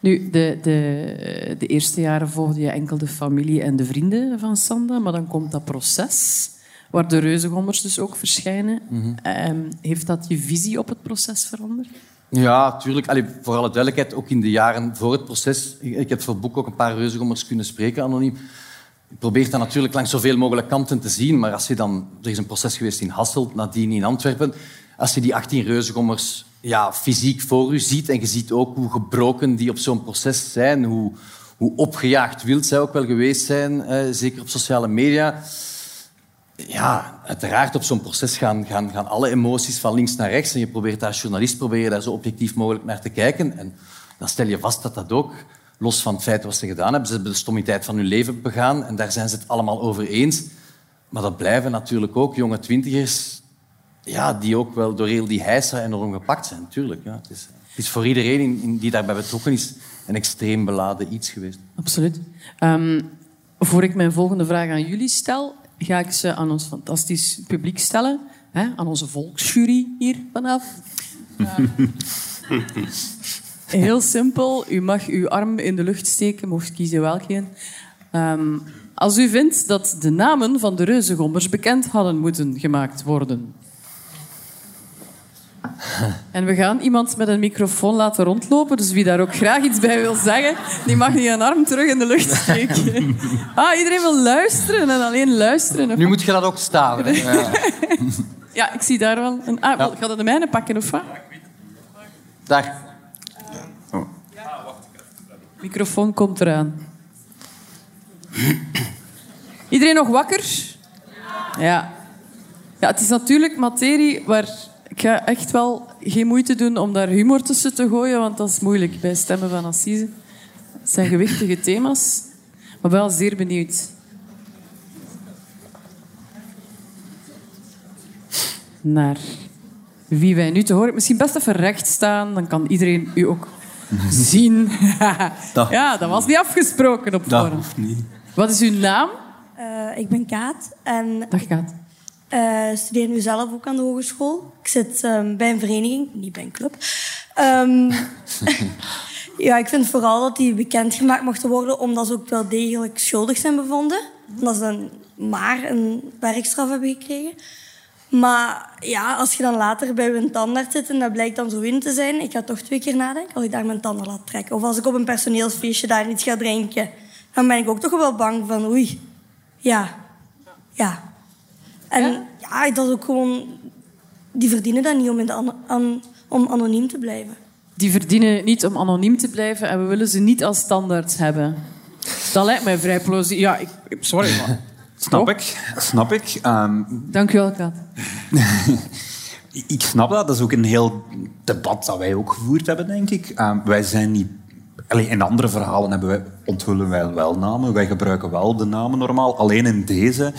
Nu, de, de, de eerste jaren volgde je enkel de familie en de vrienden van Sanda, maar dan komt dat proces, waar de reuzengommers dus ook verschijnen. Mm -hmm. um, heeft dat je visie op het proces veranderd? Ja, tuurlijk. Allee, voor alle duidelijkheid, ook in de jaren voor het proces. Ik, ik heb voor het boek ook een paar reuzengommers kunnen spreken, anoniem. Je probeert dat natuurlijk langs zoveel mogelijk kanten te zien, maar als je dan... Er is een proces geweest in Hasselt, nadien in Antwerpen. Als je die 18 reuzengommers ja, fysiek voor je ziet en je ziet ook hoe gebroken die op zo'n proces zijn, hoe, hoe opgejaagd wild zij ook wel geweest zijn, eh, zeker op sociale media. Ja, uiteraard op zo'n proces gaan, gaan, gaan alle emoties van links naar rechts. En je probeert als journalist probeer daar zo objectief mogelijk naar te kijken. En dan stel je vast dat dat ook, los van het feit wat ze gedaan hebben, ze hebben de stommiteit van hun leven begaan en daar zijn ze het allemaal over eens. Maar dat blijven natuurlijk ook jonge twintigers ja, die ook wel door heel die heisa enorm gepakt zijn, natuurlijk. Ja. Het, is, het is voor iedereen in, in die daarbij betrokken is een extreem beladen iets geweest. Absoluut. Ehm, voor ik mijn volgende vraag aan jullie stel, ga ik ze aan ons fantastisch publiek stellen. Hè, aan onze volksjury hier vanaf. Heel simpel. U mag uw arm in de lucht steken, mocht kiezen welke. Ehm, als u vindt dat de namen van de reuzengommers bekend hadden moeten gemaakt worden. En we gaan iemand met een microfoon laten rondlopen. Dus wie daar ook graag iets bij wil zeggen, die mag niet een arm terug in de lucht steken. Ah, iedereen wil luisteren en alleen luisteren. Nu moet je dat ook staan. hè. Ja. Ja, ik zie daar wel een... Ah, gaat het de mijne pakken of wat? Daar. Microfoon komt eraan. Iedereen nog wakker? Ja. Ja, het is natuurlijk materie waar ik ga echt wel geen moeite doen om daar humor tussen te gooien, want dat is moeilijk bij Stemmen van Assise. Het zijn gewichtige thema's, maar wel zeer benieuwd. Naar wie wij nu te horen. Misschien best even recht staan, dan kan iedereen u ook zien. Dat- ja, dat was niet afgesproken op Dat hoeft niet. Wat is uw naam? Eh, ik ben Kaat en Dag Kaat. eh, studeer nu zelf ook aan de hogeschool. Ik zit ehm, bij een vereniging, niet bij een club. Ehm, ja, ik vind vooral dat die bekendgemaakt mochten worden omdat ze ook wel degelijk schuldig zijn bevonden. Omdat ze dan maar een werkstraf hebben gekregen. Maar ja, als je dan later bij een tandarts zit en dat blijkt dan zo in te zijn, ik ga toch twee keer nadenken als ik daar mijn tanden laat trekken. Of als ik op een personeelsfeestje daar iets ga drinken, dan ben ik ook toch wel bang van oei, ja, ja. En ja, dat is ook gewoon, die verdienen dat niet om, in de an- an- om anoniem te blijven. Die verdienen niet om anoniem te blijven en we willen ze niet als standaard hebben. Dat lijkt mij vrij plausibel. Ja, ik, sorry, maar... Snap ik, snap ik. Ehm, Dank u wel, Kat. ik snap dat. Dat is ook een heel debat dat wij ook gevoerd hebben, denk ik. Ehm, wij zijn niet... Allee, in andere verhalen hebben wij, onthullen wij wel namen. Wij gebruiken wel de namen normaal. Alleen in deze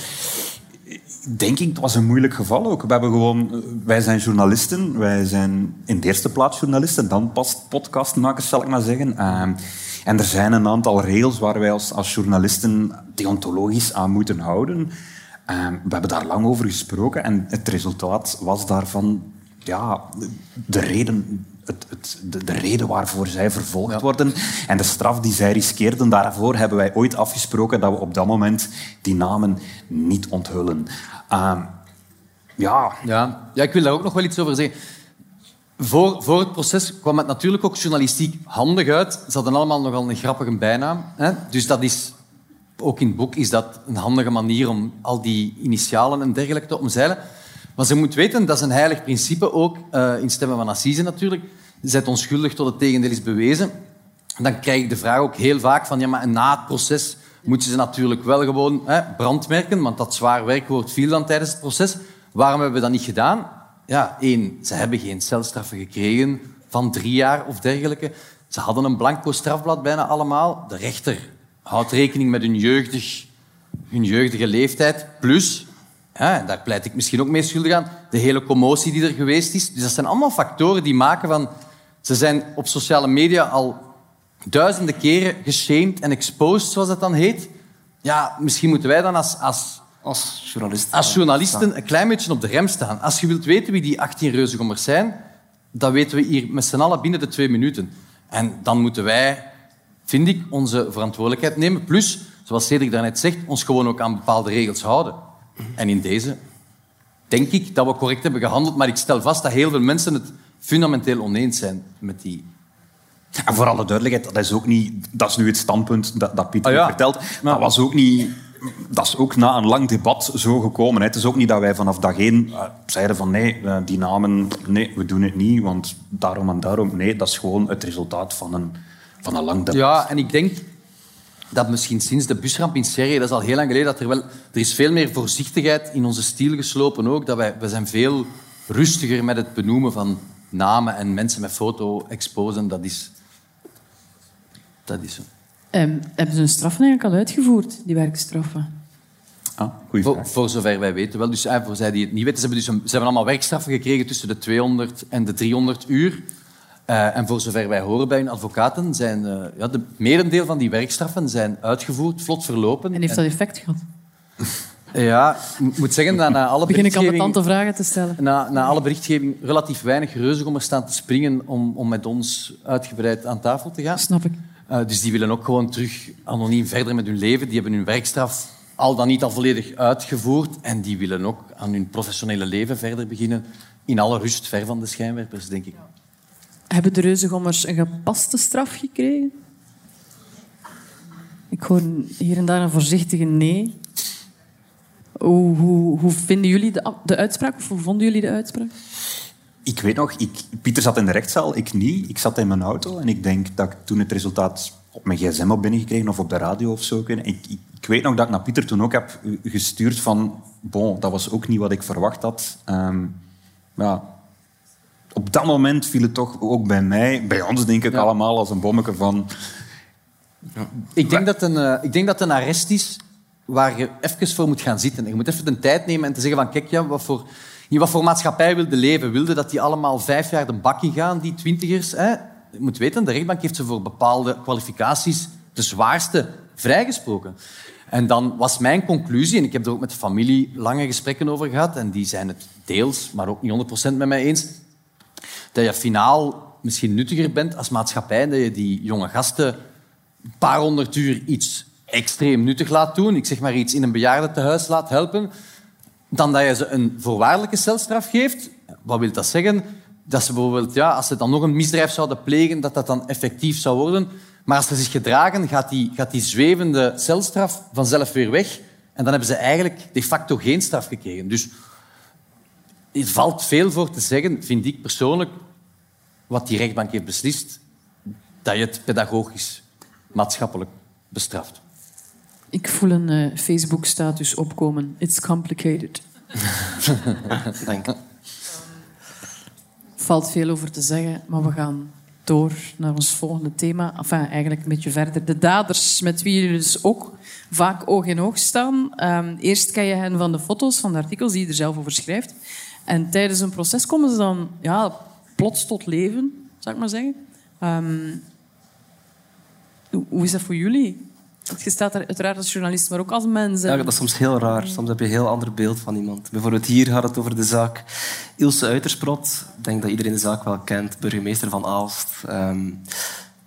denk ik, het was een moeilijk geval ook. We hebben gewoon, wij zijn journalisten. Wij zijn in de eerste plaats journalisten, dan pas podcastmakers, zal ik maar zeggen. Ehm, en er zijn een aantal regels waar wij als, als journalisten deontologisch aan moeten houden. Ehm, we hebben daar lang over gesproken en het resultaat was daarvan ja, de reden het, het, de, de reden waarvoor zij vervolgd worden en de straf die zij riskeerden, daarvoor hebben wij ooit afgesproken dat we op dat moment die namen niet onthullen. Ehm, ja. Ja. ja, ik wil daar ook nog wel iets over zeggen. Voor, voor het proces kwam het natuurlijk ook journalistiek handig uit. Ze hadden allemaal nogal een grappige bijnaam. Hè? Dus dat is, ook in het boek is dat een handige manier om al die initialen en dergelijke te omzeilen. Maar ze moet weten, dat is een heilig principe ook eh, in Stemmen van Assise natuurlijk. Zet onschuldig tot het tegendeel is bewezen. Dan krijg ik de vraag ook heel vaak van, ja, maar na het proces moeten ze natuurlijk wel gewoon hè, brandmerken, want dat zwaar werkwoord viel dan tijdens het proces. Waarom hebben we dat niet gedaan? Ja, één, ze hebben geen celstraffen gekregen van drie jaar of dergelijke. Ze hadden een blanco strafblad bijna allemaal. De rechter houdt rekening met hun, jeugdig, hun jeugdige leeftijd. Plus, ja, daar pleit ik misschien ook mee schuldig aan, de hele commotie die er geweest is. Dus dat zijn allemaal factoren die maken van... Ze zijn op sociale media al duizenden keren geshamed en exposed, zoals dat dan heet. Ja, misschien moeten wij dan als, als, als, journalisten, als journalisten een klein beetje op de rem staan. Als je wilt weten wie die 18 reuzengommers zijn, dat weten we hier met z'n allen binnen de twee minuten. En dan moeten wij, vind ik, onze verantwoordelijkheid nemen. Plus, zoals Cedric daarnet zegt, ons gewoon ook aan bepaalde regels houden. En in deze denk ik dat we correct hebben gehandeld, maar ik stel vast dat heel veel mensen het fundamenteel oneens zijn met die En voor alle duidelijkheid, dat is ook niet... Dat is nu het standpunt dat, dat Pieter Ah, ja. vertelt. Dat was ook niet... Dat is ook na een lang debat zo gekomen. Het is ook niet dat wij vanaf dag één eh, zeiden van nee, eh, die namen, nee, we doen het niet, want daarom en daarom. Nee, dat is gewoon het resultaat van een, van een lang debat. Ja, en ik denk, dat misschien sinds de busramp in Serre, dat is al heel lang geleden, dat er wel... Er is veel meer voorzichtigheid in onze stiel geslopen ook. Dat wij, wij zijn veel rustiger met het benoemen van namen en mensen met foto exposen. Dat is... Dat is zo. Ehm, hebben ze hun straffen eigenlijk al uitgevoerd, die werkstraffen? Ah, voor, voor zover wij weten wel. Dus, eh, voor zij die het niet weten, ze hebben, dus een- ze hebben allemaal werkstraffen gekregen tussen de 200 en de 300 uur. Eh, en voor zover wij horen bij hun advocaten, zijn eh, ja, de merendeel van die werkstraffen zijn uitgevoerd, vlot verlopen. En heeft dat effect gehad? Ja, ik moet zeggen, na, na alle Begin ik al tante vragen te stellen. Na, na alle berichtgeving relatief weinig reuzengommers staan te springen om, om met ons uitgebreid aan tafel te gaan. Snap ik. Eh, dus die willen ook gewoon terug anoniem verder met hun leven. Die hebben hun werkstraf al dan niet al volledig uitgevoerd. En die willen ook aan hun professionele leven verder beginnen. In alle rust, ver van de schijnwerpers, denk ik. Hebben de reuzengommers een gepaste straf gekregen? Ik hoor hier en daar een voorzichtige nee. Hoe, hoe, hoe vinden jullie de, de uitspraak? Of hoe vonden jullie de uitspraak? Ik weet nog, ik, Pieter zat in de rechtszaal, ik niet. Ik zat in mijn auto en ik denk dat ik toen het resultaat op mijn gsm heb binnengekregen of op de radio of zo. Ik, weet- ik, weet nog dat ik naar Pieter toen ook heb gestuurd van... Bon, dat was ook niet wat ik verwacht had. Ehm, ja, op dat moment viel het toch ook bij mij, bij ons denk ik allemaal, als een bommetje van... Ik denk, dat een, eh, ik denk dat een arrest is waar je even voor moet gaan zitten. Je moet even de tijd nemen en te zeggen van... Kijk, ja, wat voor, in wat voor maatschappij wilde leven? Wilde dat die allemaal vijf jaar de bak in gaan, die twintigers? Hè? Je moet weten, de rechtbank heeft ze voor bepaalde kwalificaties de zwaarste vrijgesproken. En dan was mijn conclusie, en ik heb er ook met de familie lange gesprekken over gehad, en die zijn het deels, maar ook niet 100% met mij eens, dat je finaal misschien nuttiger bent als maatschappij, dat je die jonge gasten een paar honderd uur iets extreem nuttig laat doen, ik zeg maar iets in een bejaardentehuis laat helpen, dan dat je ze een voorwaardelijke celstraf geeft. Wat wil dat zeggen? Dat ze bijvoorbeeld, ja, als ze dan nog een misdrijf zouden plegen, dat dat dan effectief zou worden. Maar als ze zich gedragen, gaat die, gaat die zwevende celstraf vanzelf weer weg. En dan hebben ze eigenlijk de facto geen straf gekregen. Dus er valt veel voor te zeggen, vind ik persoonlijk, wat die rechtbank heeft beslist, dat je het pedagogisch, maatschappelijk bestraft. Ik voel een eh, Facebook-status opkomen. It's complicated. Dank je. valt veel over te zeggen, maar we gaan door naar ons volgende thema. Enfin, eigenlijk een beetje verder. De daders, met wie jullie dus ook vaak oog in oog staan. Ehm, eerst ken je hen van de foto's, van de artikels die je er zelf over schrijft. En tijdens een proces komen ze dan ja, plots tot leven, zou ik maar zeggen. Ehm, hoe- hoe is dat voor jullie? Je staat er uiteraard als journalist, maar ook als mens. en- Ja, dat is soms heel raar. Soms heb je een heel ander beeld van iemand. Bijvoorbeeld hier gaat het over de zaak Ilse Uitersprot. Ik denk dat iedereen de zaak wel kent. Burgemeester van Aalst. Ehm,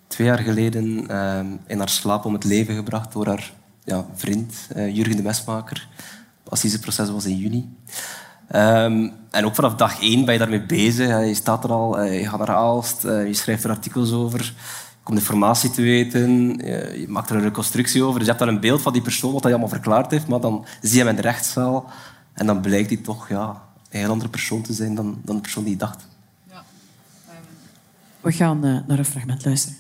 twee jaar geleden ehm, in haar slaap om het leven gebracht door haar ja, vriend eh, Jurgen de Mesmaker. Het assiseproces was in juni. Ehm, en ook vanaf dag één ben je daarmee bezig. Je staat er al, eh, je gaat naar Aalst, eh, je schrijft er artikels over. Komt informatie te weten, je, je maakt er een reconstructie over. Dus je hebt daar een beeld van die persoon, wat hij allemaal verklaard heeft. Maar dan zie je hem in de rechtszaal en dan blijkt hij toch ja, een heel andere persoon te zijn dan, dan de persoon die je dacht. We gaan eh, naar een fragment luisteren.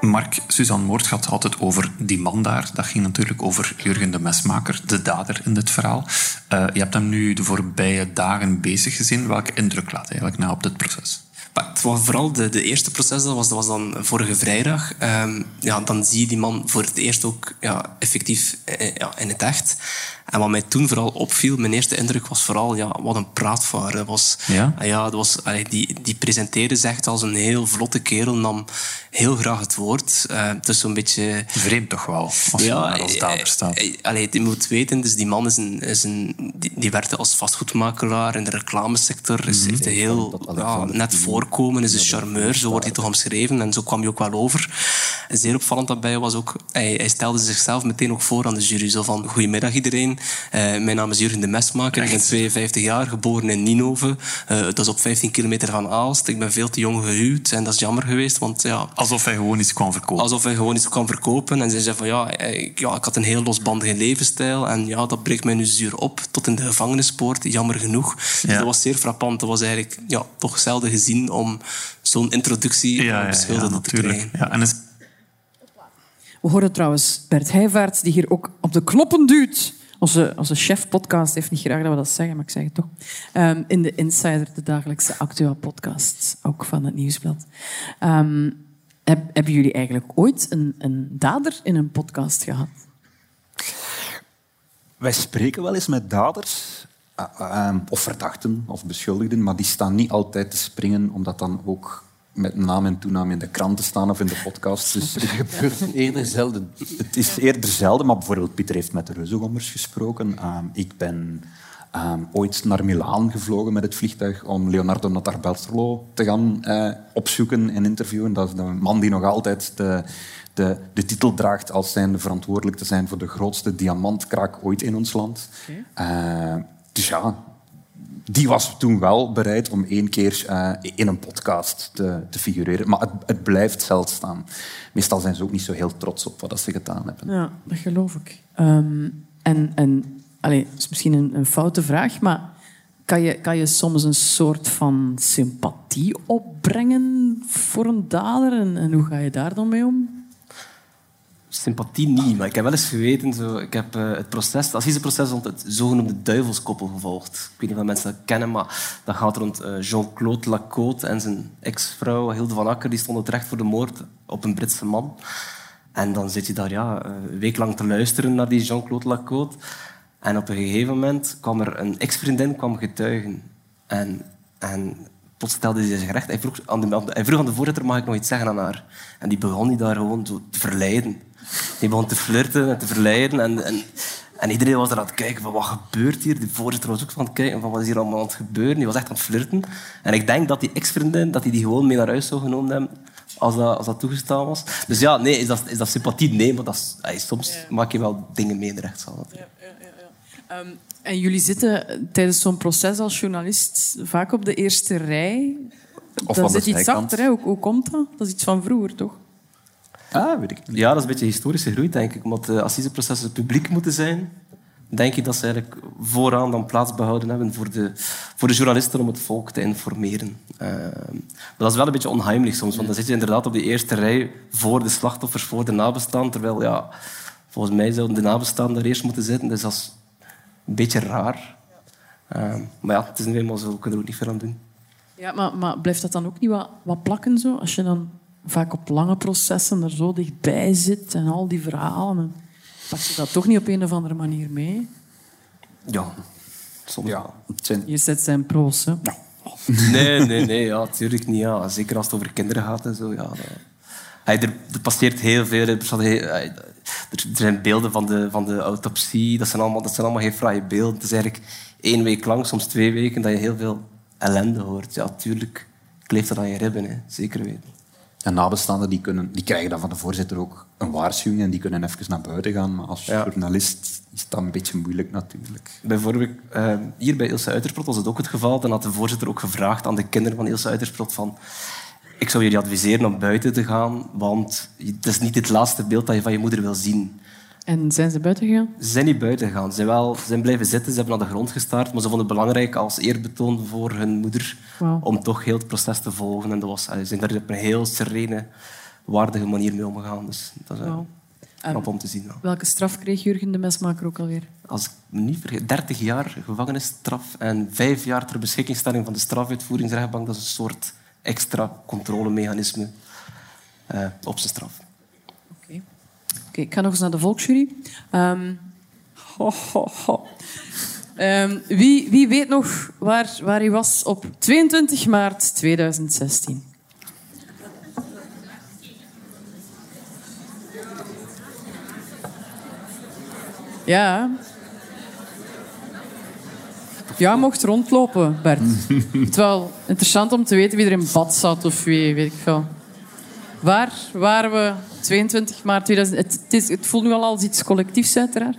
Mark, Suzanne Moordgat had het over die man daar. Dat ging natuurlijk over Jurgen de Mesmaker, de dader in dit verhaal. Eh, je hebt hem nu de voorbije dagen bezig gezien. Welke indruk laat hij eigenlijk na op dit proces? Vooral de, de eerste proces, dat was, dat was dan vorige vrijdag. Ehm, ja, dan zie je die man voor het eerst ook ja, effectief eh, ja, in het echt. En wat mij toen vooral opviel, mijn eerste indruk was vooral, ja, wat een praatvaar. Dat was, Ja? ah ja, dat was, allee, die, die presenteerde zich echt als een heel vlotte kerel, nam heel graag het woord. Eh, het is zo'n beetje... Vreemd toch wel, als je daar als dader staat. eh, Allee, je moet weten, dus die man is een, is een, die, die werkte als vastgoedmakelaar in de reclamesector. Is, heeft een heel ja, net voorkomen, is een charmeur, zo wordt hij toch omschreven. En zo kwam hij ook wel over. Zeer opvallend daarbij was ook, hij, hij stelde zichzelf meteen ook voor aan de jury. Zo van, goedemiddag iedereen, Eh, mijn naam is Jurgen de Mesmaker, ik ben 52 jaar, geboren in Ninove. Eh, dat is op 15 kilometer van Aalst. Ik ben veel te jong gehuwd en dat is jammer geweest, want ja... Alsof hij gewoon iets kwam verkopen. Alsof hij gewoon iets kwam verkopen. En ze zei van ja ik, ja, ik had een heel losbandige levensstijl. En ja, dat breekt mij nu zuur op tot in de gevangenispoort, jammer genoeg. Dus dat was zeer frappant. Dat was eigenlijk ja, toch zelden gezien om zo'n introductie Ja, ja, te krijgen. natuurlijk. Ja, en is, We horen trouwens Bert Heijvaart, die hier ook op de knoppen duwt. Onze, onze chef-podcast heeft niet graag dat we dat zeggen, maar ik zeg het toch. Ehm, in de Insider, de dagelijkse Actua-podcast, ook van het Nieuwsblad. Ehm, heb- hebben jullie eigenlijk ooit een, een dader in een podcast gehad? Wij spreken wel eens met daders, eh, eh, of verdachten of beschuldigden, maar die staan niet altijd te springen, omdat dan ook met naam en toenaam in de kranten staan of in de podcast. Dus het gebeurt eerder zelden. Het is eerder zelden, maar bijvoorbeeld Pieter heeft met de Reuzegommers gesproken. Ehm, ik ben ehm, ooit naar Milaan gevlogen met het vliegtuig om Leonardo Notarbartolo te gaan eh, opzoeken en interviewen. Dat is de man die nog altijd de, de, de titel draagt als zijnde verantwoordelijk te zijn voor de grootste diamantkraak ooit in ons land. Eh, dus ja, die was toen wel bereid om één keer eh, in een podcast te, te figureren. Maar het, het blijft zeldzaam. Meestal zijn ze ook niet zo heel trots op wat ze gedaan hebben. Ja, dat geloof ik. Ehm, en en allee, dat is misschien een, een foute vraag, maar kan je, kan je soms een soort van sympathie opbrengen voor een dader? En, en hoe ga je daar dan mee om? Sympathie niet, maar ik heb wel eens geweten... Zo, ik heb eh, het proces, het assiseproces rond het zogenoemde duivelskoppel gevolgd. Ik weet niet of mensen dat kennen, maar dat gaat rond eh, Jean-Claude Lacote en zijn ex-vrouw Hilde van Akker. Die stonden terecht voor de moord op een Britse man. En dan zit je daar ja, een week lang te luisteren naar die Jean-Claude Lacote. En op een gegeven moment kwam er een ex-vriendin kwam getuigen. En, en plots stelde hij zich recht. Hij vroeg, aan de, hij vroeg aan de voorzitter, mag ik nog iets zeggen aan haar? En die begon die daar gewoon te verleiden. Die begon te flirten en te verleiden. En, en, en iedereen was er aan het kijken van wat gebeurt hier. De voorzitter was ook van het kijken van wat is hier allemaal aan het gebeuren. Die was echt aan het flirten. En ik denk dat die ex-vriendin dat die, die gewoon mee naar huis zou genomen hebben als dat, als dat toegestaan was. Dus ja, nee, is dat, is dat sympathie? Nee, maar dat is, soms maak je wel dingen mee in de rechtszaal. natuurlijk. Ehm, en jullie zitten tijdens zo'n proces als journalist vaak op de eerste rij. Of Dan aan de zit iets zijkant. achter. Hè? Hoe, hoe komt dat? Dat is iets van vroeger, toch? Ah, weet ik Ja, dat is een beetje historische groei, denk ik. Omdat de assiseprocessen publiek moeten zijn, denk ik dat ze eigenlijk vooraan dan plaats behouden hebben voor de, voor de journalisten om het volk te informeren. Eh, maar dat is wel een beetje onheimelijk soms, want dan zit je inderdaad op de eerste rij voor de slachtoffers, voor de nabestaanden, terwijl ja, volgens mij zouden de nabestaanden daar eerst moeten zitten. Dus dat is een beetje raar. Eh, maar ja, het is nu eenmaal zo, we kunnen er ook niet veel aan doen. Ja, maar, maar blijft dat dan ook niet wat, wat plakken zo? Als je dan vaak op lange processen er zo dichtbij zit en al die verhalen, pak je dat toch niet op een of andere manier mee? Ja, soms ja, het zijn... Je zet zijn pro's, hè? Nee, nee, nee, ja, natuurlijk niet. Ja. Zeker als het over kinderen gaat en zo. Ja, dat- Hij, er, er passeert heel veel. Er, er zijn beelden van de, van de autopsie. Dat zijn, allemaal, dat zijn allemaal geen fraaie beelden. Het is eigenlijk één week lang, soms twee weken, dat je heel veel ellende hoort. Ja, tuurlijk kleeft dat aan je ribben. Hè. Zeker weten. En nabestaanden die kunnen, die krijgen dan van de voorzitter ook een waarschuwing en die kunnen even naar buiten gaan. Maar als journalist is dat een beetje moeilijk natuurlijk. Bijvoorbeeld, eh, hier bij Ilse Uitersprot was het ook het geval. Dan had de voorzitter ook gevraagd aan de kinderen van Ilse Uitersprot van... Ik zou jullie adviseren om buiten te gaan, want het is niet het laatste beeld dat je van je moeder wil zien. En zijn ze buiten gegaan? Ze zijn niet buiten gegaan. Ze zijn, wel, ze zijn blijven zitten, ze hebben naar de grond gestaard, maar ze vonden het belangrijk als eerbetoon voor hun moeder om toch heel het proces te volgen. En dat was, ze zijn daar op een heel serene, waardige manier mee omgegaan. Dus dat is eh, Wauw. knap om te zien. ja. Welke straf kreeg Jurgen de Mesmaker ook alweer? Als ik me niet vergeet, 30 jaar gevangenisstraf en vijf jaar ter beschikkingstelling van de strafuitvoeringsrechtbank. Dat is een soort extra controlemechanisme eh, op zijn straf. Ik ga nog eens naar de volksjury. Ehm. Ehm, wie, wie weet nog waar, waar hij was op 22 maart 2016? Ja. Ja, mocht rondlopen, Bert. Het is wel interessant om te weten wie er in bad zat of wie, weet ik veel. Waar waren we 22 maart 2000? Het, het, is, het voelt nu al als iets collectiefs, uiteraard.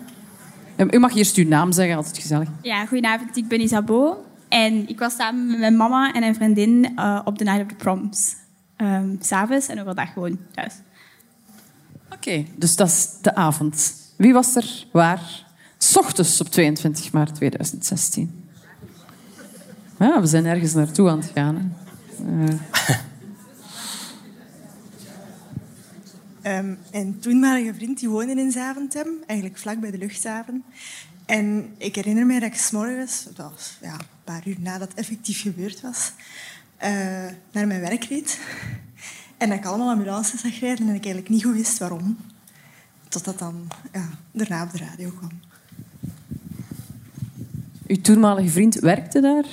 U mag eerst uw naam zeggen, altijd gezellig. Ja, goedenavond. Ik ben Isabeau. En ik was samen met mijn mama en een vriendin eh, op de Night of the Proms. Ehm, S S'avonds en overdag gewoon thuis. Oké, dus dat is de avond. Wie was er waar? 's ochtends op 22 maart 2016. Ja, we zijn ergens naartoe aan het gaan. Hè. Eh, Ehm, en toen waren een vriend die woonde in Zaventem, eigenlijk vlak bij de luchthaven. En ik herinner me dat ik s'morgens, dat was ja, een paar uur nadat het effectief gebeurd was, eh, naar mijn werk reed. En dat ik allemaal ambulances zag rijden en ik eigenlijk niet goed wist waarom. Totdat dan ja, daarna op de radio kwam. Uw toenmalige vriend werkte daar?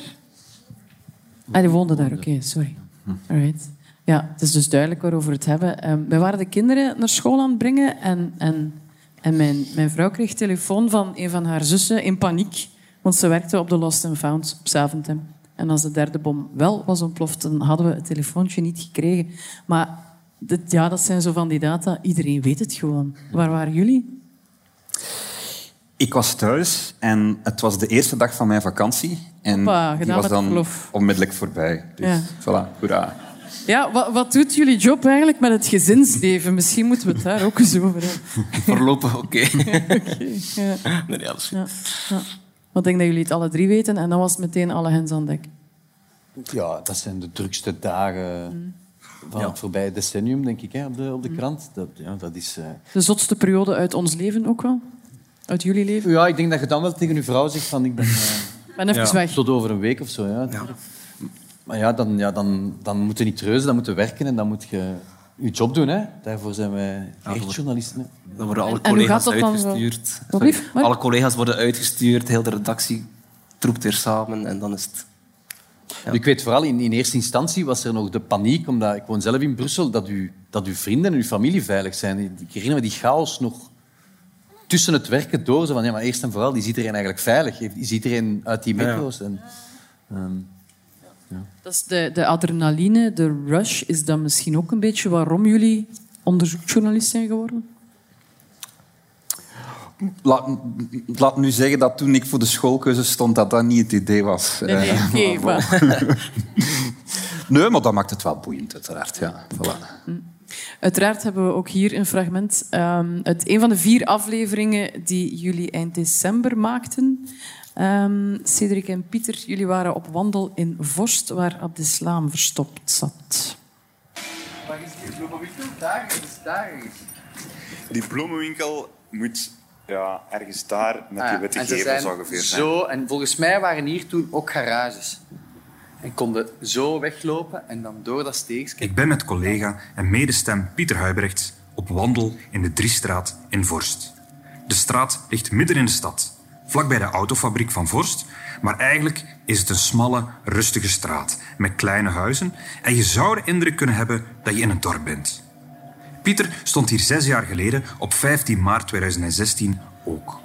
Ah, die woonde daar, oké, sorry. Alright. Ja, het is dus duidelijk waarover we het hebben. Ehm, wij waren de kinderen naar school aan het brengen en, en, en mijn, mijn vrouw kreeg telefoon van een van haar zussen in paniek, want ze werkte op de Lost and Found op Zaventem. En als de derde bom wel was ontploft, dan hadden we het telefoontje niet gekregen. Maar dit, ja, dat zijn zo van die data. Iedereen weet het gewoon. Waar waren jullie? Ik was thuis en het was de eerste dag van mijn vakantie. En die was dan onmiddellijk voorbij. Dus Ja. voilà, hoera. Ja, wat, wat doet jullie job eigenlijk met het gezinsleven? Misschien moeten we het daar ook eens over hebben. Voorlopig oké. Ja. Nee, nee, alles goed. Ja. Ja. Want ik denk dat jullie het alle drie weten en dan was het meteen alle hens aan dek. Ja, dat zijn de drukste dagen van het voorbije decennium, denk ik, hè, op, de, op de krant. Dat, ja, dat is... eh, De zotste periode uit ons leven ook wel? Uit jullie leven? Ja, ik denk dat je dan wel tegen je vrouw zegt van ik ben... eh, Ben even weg. Tot over een week of zo, ja. Maar ja, dan, ja dan, dan moet je niet treuzen, dan moet je werken en dan moet je je job doen. Hè. Daarvoor zijn wij echt journalisten. Hè. Dan worden alle collega's zo? uitgestuurd. Alle collega's worden uitgestuurd, heel de redactie troept weer samen en dan is het... Ik weet vooral, in, in eerste instantie was er nog de paniek, omdat ik woon zelf in Brussel, dat, u, dat uw vrienden en uw familie veilig zijn. Ik herinner me die chaos nog tussen het werken door. Zo van, ja, maar eerst en vooral, is iedereen eigenlijk veilig? Is iedereen uit die metro's? En, ehm, Dat is de, de adrenaline, de rush. Is dat misschien ook een beetje waarom jullie onderzoeksjournalist zijn geworden? Laat, laat nu zeggen dat toen ik voor de schoolkeuze stond, dat dat niet het idee was. Nee, nee, Eh, oké, maar- nee, maar dat maakt het wel boeiend, uiteraard. Ja. Voilà. Uiteraard hebben we ook hier een fragment um, uit een van de vier afleveringen die jullie eind december maakten. Ehm, Cedric en Pieter, jullie waren op wandel in Vorst, waar Abdeslam verstopt zat. Waar is die bloemenwinkel? Daar is, daar is. Die bloemenwinkel moet ja, ergens daar met die Ah, witte gevels ongeveer zijn. Zo, en volgens mij waren hier toen ook garages. En konden zo weglopen en dan door dat steegje. Ik ben met collega en medestem Pieter Huibrecht op wandel in de Driestraat in Vorst. De straat ligt midden in de stad, vlakbij de autofabriek van Vorst, maar eigenlijk is het een smalle, rustige straat met kleine huizen en je zou de indruk kunnen hebben dat je in een dorp bent. Pieter stond hier zes jaar geleden op 15 maart 2016 ook.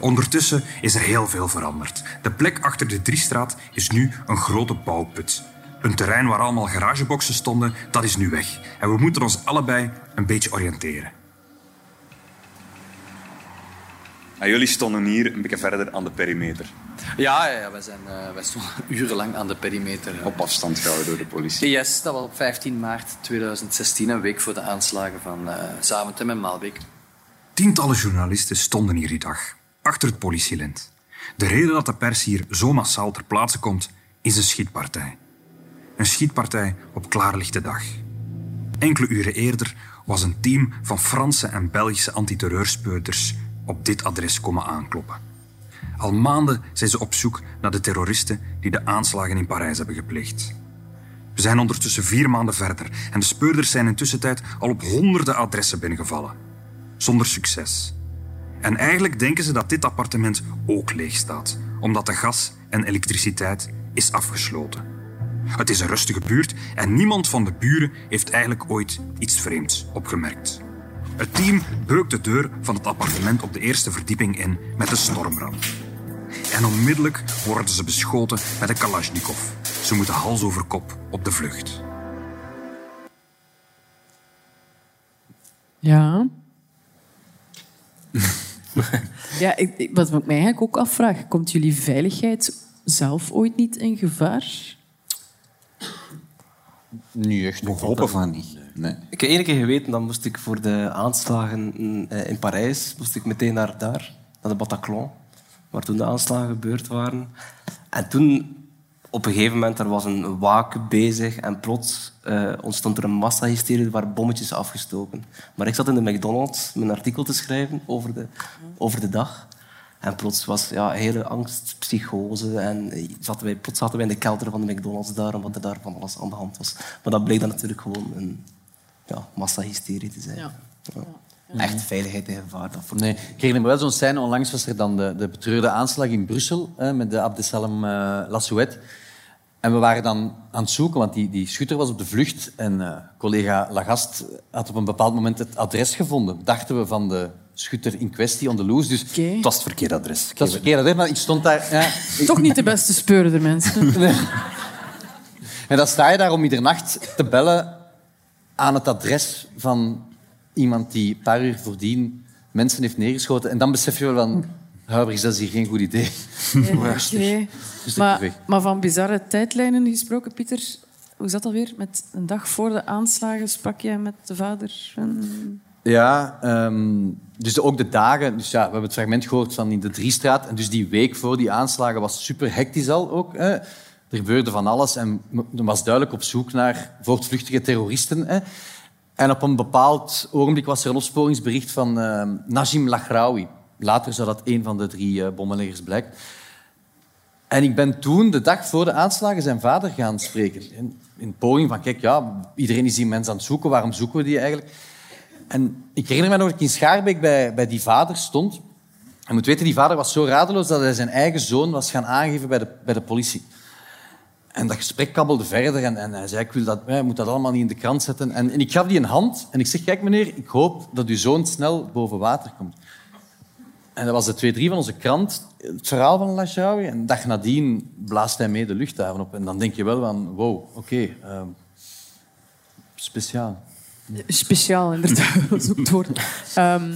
Ondertussen is er heel veel veranderd. De plek achter de Driestraat is nu een grote bouwput. Een terrein waar allemaal garageboxen stonden, dat is nu weg. En we moeten ons allebei een beetje oriënteren. En jullie stonden hier een beetje verder aan de perimeter. Ja, ja, ja wij, zijn, eh, wij stonden urenlang aan de perimeter. Op afstand gehouden door de politie. Yes, dat was op 15 maart 2016, een week voor de aanslagen van eh Zaventem en Maalbeek. Tientallen journalisten stonden hier die dag, achter het politielint. De reden dat de pers hier zo massaal ter plaatse komt, is een schietpartij. Een schietpartij op klaarlichte dag. Enkele uren eerder was een team van Franse en Belgische antiterreurspeuters op dit adres komen aankloppen. Al maanden zijn ze op zoek naar de terroristen die de aanslagen in Parijs hebben gepleegd. We zijn ondertussen vier maanden verder en de speurders zijn intussen tijd al op honderden adressen binnengevallen. Zonder succes. En eigenlijk denken ze dat dit appartement ook leeg staat, omdat de gas en elektriciteit is afgesloten. Het is een rustige buurt en niemand van de buren heeft eigenlijk ooit iets vreemds opgemerkt. Het team beukt de deur van het appartement op de eerste verdieping in met een stormram. En onmiddellijk worden ze beschoten met een Kalashnikov. Ze moeten hals over kop op de vlucht. Ja. ja, ik, wat ik mij eigenlijk ook afvraag, komt jullie veiligheid zelf ooit niet in gevaar? Niet echt. We hopen van niet. Nee. Ik heb één keer geweten, dan moest ik voor de aanslagen eh, in Parijs, moest ik meteen naar daar, naar de Bataclan, waar toen de aanslagen gebeurd waren. En toen op een gegeven moment er was een waak bezig en plots eh, ontstond er een massahysterie, er waren bommetjes afgestoken. Maar ik zat in de McDonald's mijn artikel te schrijven over de, over de dag. En plots was ja, hele angst, psychose. En eh, zaten wij, plots zaten wij in de kelder van de McDonald's daar, omdat er daar van alles aan de hand was. Maar dat bleek dan natuurlijk gewoon een ja, massahysterie te zijn. Ja. Ja. Echt veiligheid en gevaar. Dat voor Nee, ik herinner me wel zo'n scène. Onlangs was er dan de, de betreurde aanslag in Brussel hè, met de Abdesalem uh, Lassouet. En we waren dan aan het zoeken, want die, die schutter was op de vlucht. En uh, collega Lagast had op een bepaald moment het adres gevonden. Dachten we van de schutter in kwestie, on the loose. Dus Het was het verkeerde adres. het was het verkeerde adres, maar ik stond daar... Ja, Toch niet de beste speurder, mensen. Nee. En dan sta je daar om middernacht te bellen aan het adres van iemand die een paar uur voordien mensen heeft neergeschoten. En dan besef je wel van... Huibrechts, dat is hier geen goed idee. Oké. Dus Maar, van bizarre tijdlijnen gesproken, Pieter, hoe zat dat weer? Met een dag voor de aanslagen sprak jij met de vader? En... Ja, ehm, dus ook de dagen. Dus ja, we hebben het fragment gehoord van in de Driestraat. En dus die week voor die aanslagen was super hectisch al ook. Hè. Er gebeurde van alles en men was duidelijk op zoek naar voortvluchtige terroristen. Hè. En op een bepaald ogenblik was er een opsporingsbericht van ehm, Najim Lagraoui. Later zou dat een van de drie eh, bommenleggers blijken. En ik ben toen, de dag voor de aanslagen, zijn vader gaan spreken. In, in poging van, kijk, ja, iedereen is die mens aan het zoeken. Waarom zoeken we die eigenlijk? En ik herinner me nog dat ik in Schaarbeek bij, bij die vader stond. Je moet weten, die vader was zo radeloos dat hij zijn eigen zoon was gaan aangeven bij de, bij de politie. En dat gesprek kabbelde verder en, en hij zei, ik wil dat, eh, moet dat allemaal niet in de krant zetten. En, en ik gaf die een hand en ik zeg, kijk meneer, ik hoop dat uw zoon snel boven water komt. En dat was de 2-3 van onze krant, het verhaal van Lachraoui. En dag nadien blaast hij mee de luchthaven op. En dan denk je wel van, wow, oké, ehm, speciaal. Speciaal, inderdaad. Dat is ook het woord. Ehm,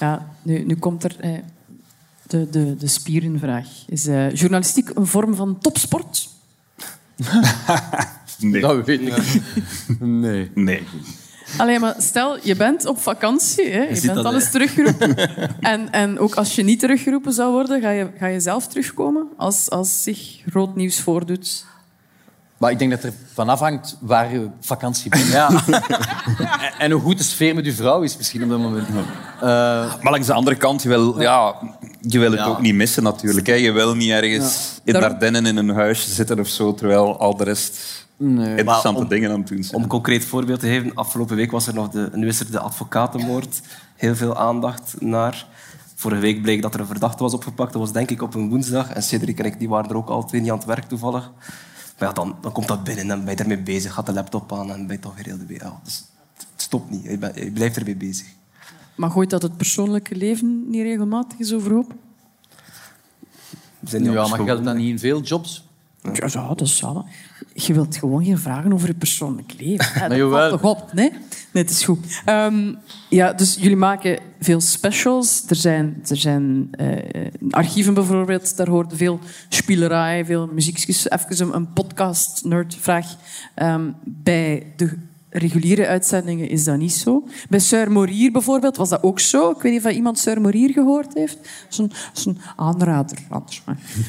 ja, nu, nu komt er eh, de, de, de spierenvraag. Is eh, journalistiek een vorm van topsport? Nee. Dat weet ik. Nee. Nee. Alleen maar stel, je bent op vakantie, hè? je bent dat, al eens hè. teruggeroepen. en, en ook als je niet teruggeroepen zou worden, ga je, ga je zelf terugkomen als, als zich rood nieuws voordoet. Maar ik denk dat er van afhangt waar je vakantie bent. Ja. en, hoe goed de sfeer met je vrouw is misschien op dat moment. Eh, Maar langs de andere kant, je wil, ja, je wil het Ja. ook niet missen natuurlijk. Hè. Je wil niet ergens in Daar- Ardennen in een huisje zitten of zo, terwijl al de rest interessante Maar om- dingen aan het doen zijn. Om een concreet voorbeeld te geven, afgelopen week was er nog de, nu is er de advocatenmoord. Heel veel aandacht naar. Vorige week bleek dat er een verdachte was opgepakt. Dat was denk ik op een woensdag. En Cedric en ik die waren er ook al twee niet aan het werk toevallig. Maar ja, dan, dan komt dat binnen en ben je ermee bezig. Gaat de laptop aan en ben je toch weer heel de. Ja, dus het stopt niet. Je, blijft ermee bezig. Maar gooit dat het persoonlijke leven niet regelmatig eens overhoop? Zijn ja, maar geldt dat niet in veel jobs? Ja, ja, dat is wel. Je wilt gewoon geen vragen over je persoonlijk leven. Ja, dat jawel. valt toch op, nee? Nee, het is goed. Ehm, ja, dus jullie maken veel specials. Er zijn, er zijn eh, archieven bijvoorbeeld, daar hoort veel spielerij, veel muziekjes. Even een, een podcast-nerdvraag. Ehm, bij de reguliere uitzendingen is dat niet zo. Bij Sir Morier bijvoorbeeld was dat ook zo. Ik weet niet of iemand Sir Morier gehoord heeft. Dat is een, aanrader. Maar.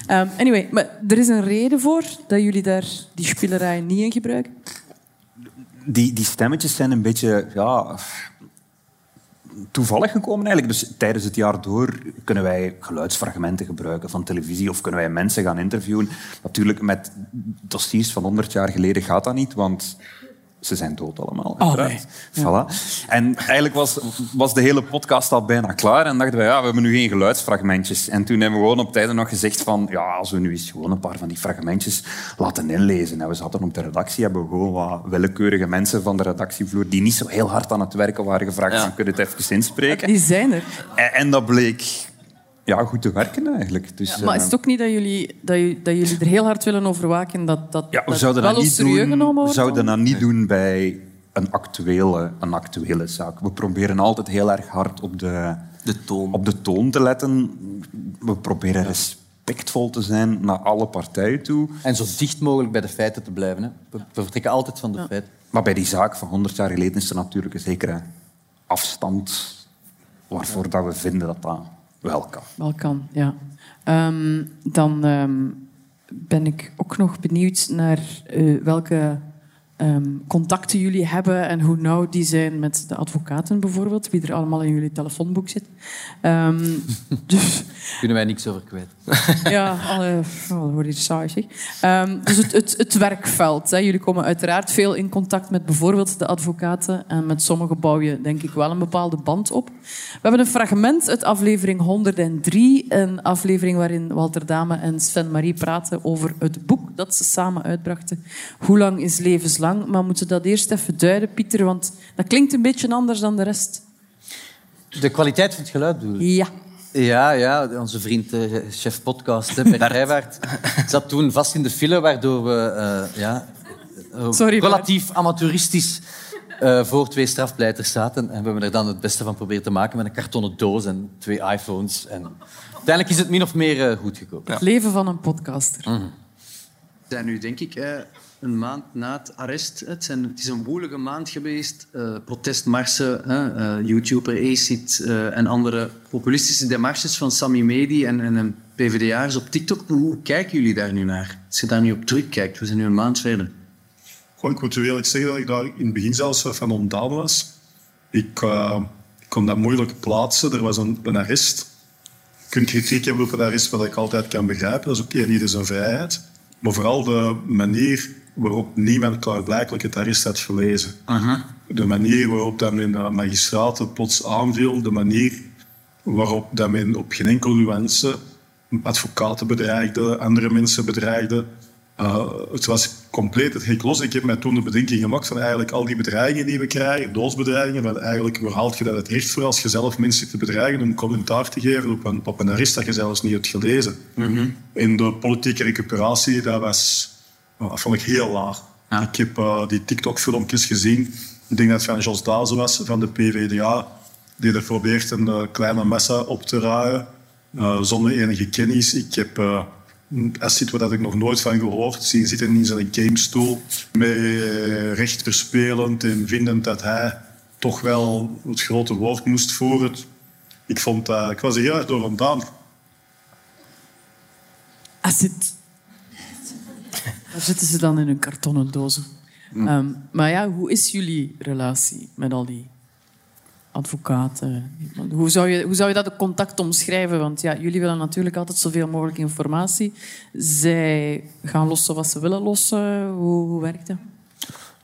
Ehm, anyway, maar er is een reden voor dat jullie daar die spielerij niet in gebruiken. Die, die stemmetjes zijn een beetje ja, toevallig gekomen eigenlijk. Dus tijdens het jaar door kunnen wij geluidsfragmenten gebruiken van televisie of kunnen wij mensen gaan interviewen. Natuurlijk, met dossiers van 100 jaar geleden gaat dat niet, want ze zijn dood allemaal. Oh. Voilà. En eigenlijk was, was de hele podcast al bijna klaar en dachten we, ja, we hebben nu geen geluidsfragmentjes. En toen hebben we gewoon op tijden nog gezegd van, ja, als we nu eens gewoon een paar van die fragmentjes laten inlezen. En we zaten op de redactie, hebben we gewoon wat willekeurige mensen van de redactievloer die niet zo heel hard aan het werken waren gevraagd van, kun je het even inspreken? Die zijn er. En, en dat bleek ja, goed te werken eigenlijk. Dus, Maar is eh, het ook niet dat jullie, dat, ju- dat jullie er heel hard willen over waken dat dat, Ja, we dat zouden wel dat eens niet serieus doen, we zouden dat niet doen bij een actuele, een actuele zaak. We proberen altijd heel erg hard op de, de, toon. op de toon te letten. We proberen respectvol te zijn naar alle partijen toe. En zo dicht mogelijk bij de feiten te blijven. Hè. We, we vertrekken altijd van de feiten. Maar bij die zaak van 100 jaar geleden is er natuurlijk een zekere afstand waarvoor dat we vinden dat dat wel kan. Wel kan, ja. Ehm, dan ehm, ben ik ook nog benieuwd naar eh, welke ehm, contacten jullie hebben en hoe nauw die zijn met de advocaten bijvoorbeeld, wie er allemaal in jullie telefoonboek zit. Dus Kunnen wij niks over kwijt. ja, alle, oh, dat wordt hier saai, zeg. Ehm, dus het, het, het werkveld. Hè. Jullie komen uiteraard veel in contact met bijvoorbeeld de advocaten. En met sommigen bouw je denk ik wel een bepaalde band op. We hebben een fragment uit aflevering 103. Een aflevering waarin Walter Dame en Sven Marie praten over het boek dat ze samen uitbrachten. Hoe lang is levenslang? Maar we moeten dat eerst even duiden, Pieter, want dat klinkt een beetje anders dan de rest. De kwaliteit van het geluid bedoel? Ja. Ja, ja, onze vriend, eh, chef podcast, Bert Rijwaard, zat toen vast in de file, waardoor we eh, ja, eh, Sorry, relatief amateuristisch eh, voor twee strafpleiters zaten. En we hebben er dan het beste van proberen te maken met een kartonnen doos en twee iPhones. En uiteindelijk is het min of meer goed gekomen. Het leven van een podcaster. We zijn nu, denk ik, eh, een maand na het arrest. Het, zijn, het is een woelige maand geweest. Eh, protestmarsen, eh, YouTuber ACID eh, en andere populistische demarches van Sami Medi en, en, en PvdA'ers op TikTok. Hoe kijken jullie daar nu naar? Als je daar nu op terugkijkt, we zijn nu een maand verder. Goh, ik moet u eerlijk zeggen dat ik daar in het begin zelfs van ontdaan was. Ik, ik kon dat moeilijk plaatsen. Er was een, een arrest. Je kunt kritiek hebben op een arrest, wat ik altijd kan begrijpen. Dat is ook ieder zijn vrijheid. Maar vooral de manier waarop niemand klaarblijkelijk het arrest had gelezen. De manier waarop dat men de magistraten plots aanviel. De manier waarop dat men op geen enkel nuance advocaten bedreigde, andere mensen bedreigde. Uh, het was compleet het hek los. Ik heb mij toen de bedenking gemaakt van eigenlijk al die bedreigingen die we krijgen, doodsbedreigingen, want eigenlijk waar haalt je dat het recht voor als je zelf mensen te bedreigen om commentaar te geven op een, op een arrest dat je zelfs niet hebt gelezen. In de politieke recuperatie, dat was, nou, dat vond ik heel laag. Ik heb eh, die TikTok-filmpjes gezien. Ik denk dat het van Jos Dazen was, van de PvdA, die er probeert een eh, kleine massa op te ruien, eh, zonder enige kennis. Ik heb uh, Assit, waar ik nog nooit van gehoord, zien zitten in zijn gamestoel, met recht verspelend en vindend dat hij toch wel het grote woord moest voeren. Ik, vond, dat ik was er heel erg door ontdaan. Asset. Daar zitten ze dan in hun kartonnen dozen. Ehm, maar ja, hoe is jullie relatie met al die advocaten? Hoe zou je, hoe zou je dat contact omschrijven? Want ja, jullie willen natuurlijk altijd zoveel mogelijk informatie. Zij gaan lossen wat ze willen lossen. Hoe, hoe werkt dat?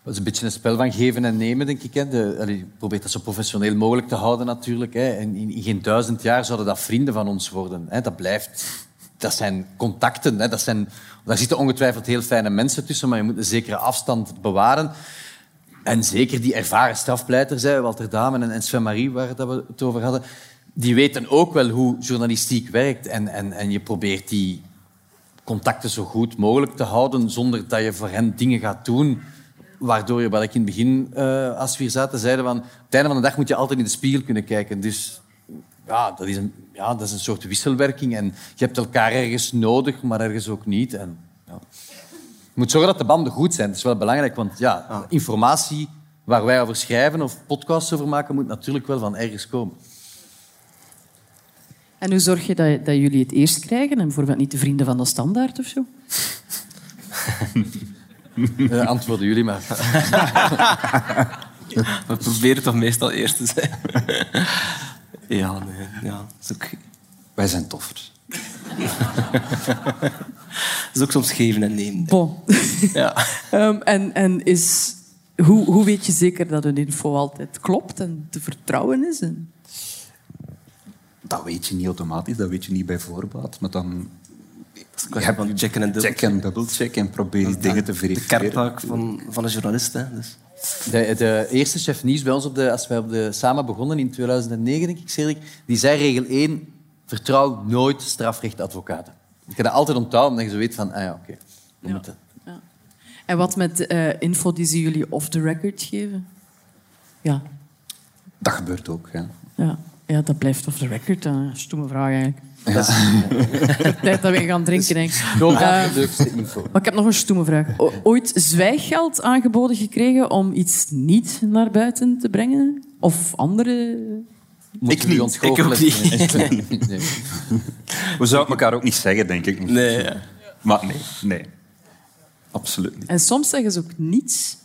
Dat is een beetje een spel van geven en nemen, denk ik. Hè. De, allee, je probeert dat zo professioneel mogelijk te houden, natuurlijk. Hè. En in, in geen duizend jaar zouden dat vrienden van ons worden. Hè. Dat blijft... Dat zijn contacten. Hè. Dat zijn, daar zitten ongetwijfeld heel fijne mensen tussen, maar je moet een zekere afstand bewaren. En zeker die ervaren strafpleiters, Walter Damen en, en Sven Marie, waar dat we het over hadden, die weten ook wel hoe journalistiek werkt. En, en, en je probeert die contacten zo goed mogelijk te houden, zonder dat je voor hen dingen gaat doen waardoor je, wat ik in het begin, eh, als we hier zaten, zeiden van... Het einde van de dag moet je altijd in de spiegel kunnen kijken. Dus ja, dat is een, ja, dat is een soort wisselwerking. En je hebt elkaar ergens nodig, maar ergens ook niet. En, ja. Je moet zorgen dat de banden goed zijn. Dat is wel belangrijk, want ja, informatie waar wij over schrijven of podcasts over maken, moet natuurlijk wel van ergens komen. En hoe zorg je dat, dat jullie het eerst krijgen en bijvoorbeeld niet de vrienden van de standaard of zo? Eh, antwoorden jullie maar. We proberen toch meestal eerst te zijn. Ja, nee. Ja, dat is ook... Wij zijn toffers. Dat is ook soms geven en nemen. Bon. Ja. Ehm, en en is, hoe, hoe weet je zeker dat een info altijd klopt en te vertrouwen is? En... Dat weet je niet automatisch, dat weet je niet bij voorbaat. Maar dan Je hebt checken en check en dubbelcheck en probeer dingen te De verifiëren. kerntaak van, van een journalist. Hè. Dus. De, de eerste chef nieuws bij ons, op de, als wij op de, samen begonnen in 2009, denk ik, Cedric, die zei regel 1, vertrouw nooit strafrechtadvocaten. Ik heb dat altijd onthouden, omdat je zo weet van, ah ja, oké. we moeten- En wat met eh, info die ze jullie off the record geven? Ja, Dat gebeurt ook, ja. ja. ja dat blijft off the record. Een stomme vraag eigenlijk. Ja. Dat is tijd dat we gaan drinken, denk ik. Doorgaans Eh, leukste info. Maar ik heb nog een stomme vraag. O- ooit zwijggeld aangeboden gekregen om iets niet naar buiten te brengen? Of andere... Moeten jullie ontgoochelen? We zouden elkaar ook niet zeggen, denk ik. Nee, ja. Maar nee, nee. Absoluut niet. En soms zeggen ze ook niets.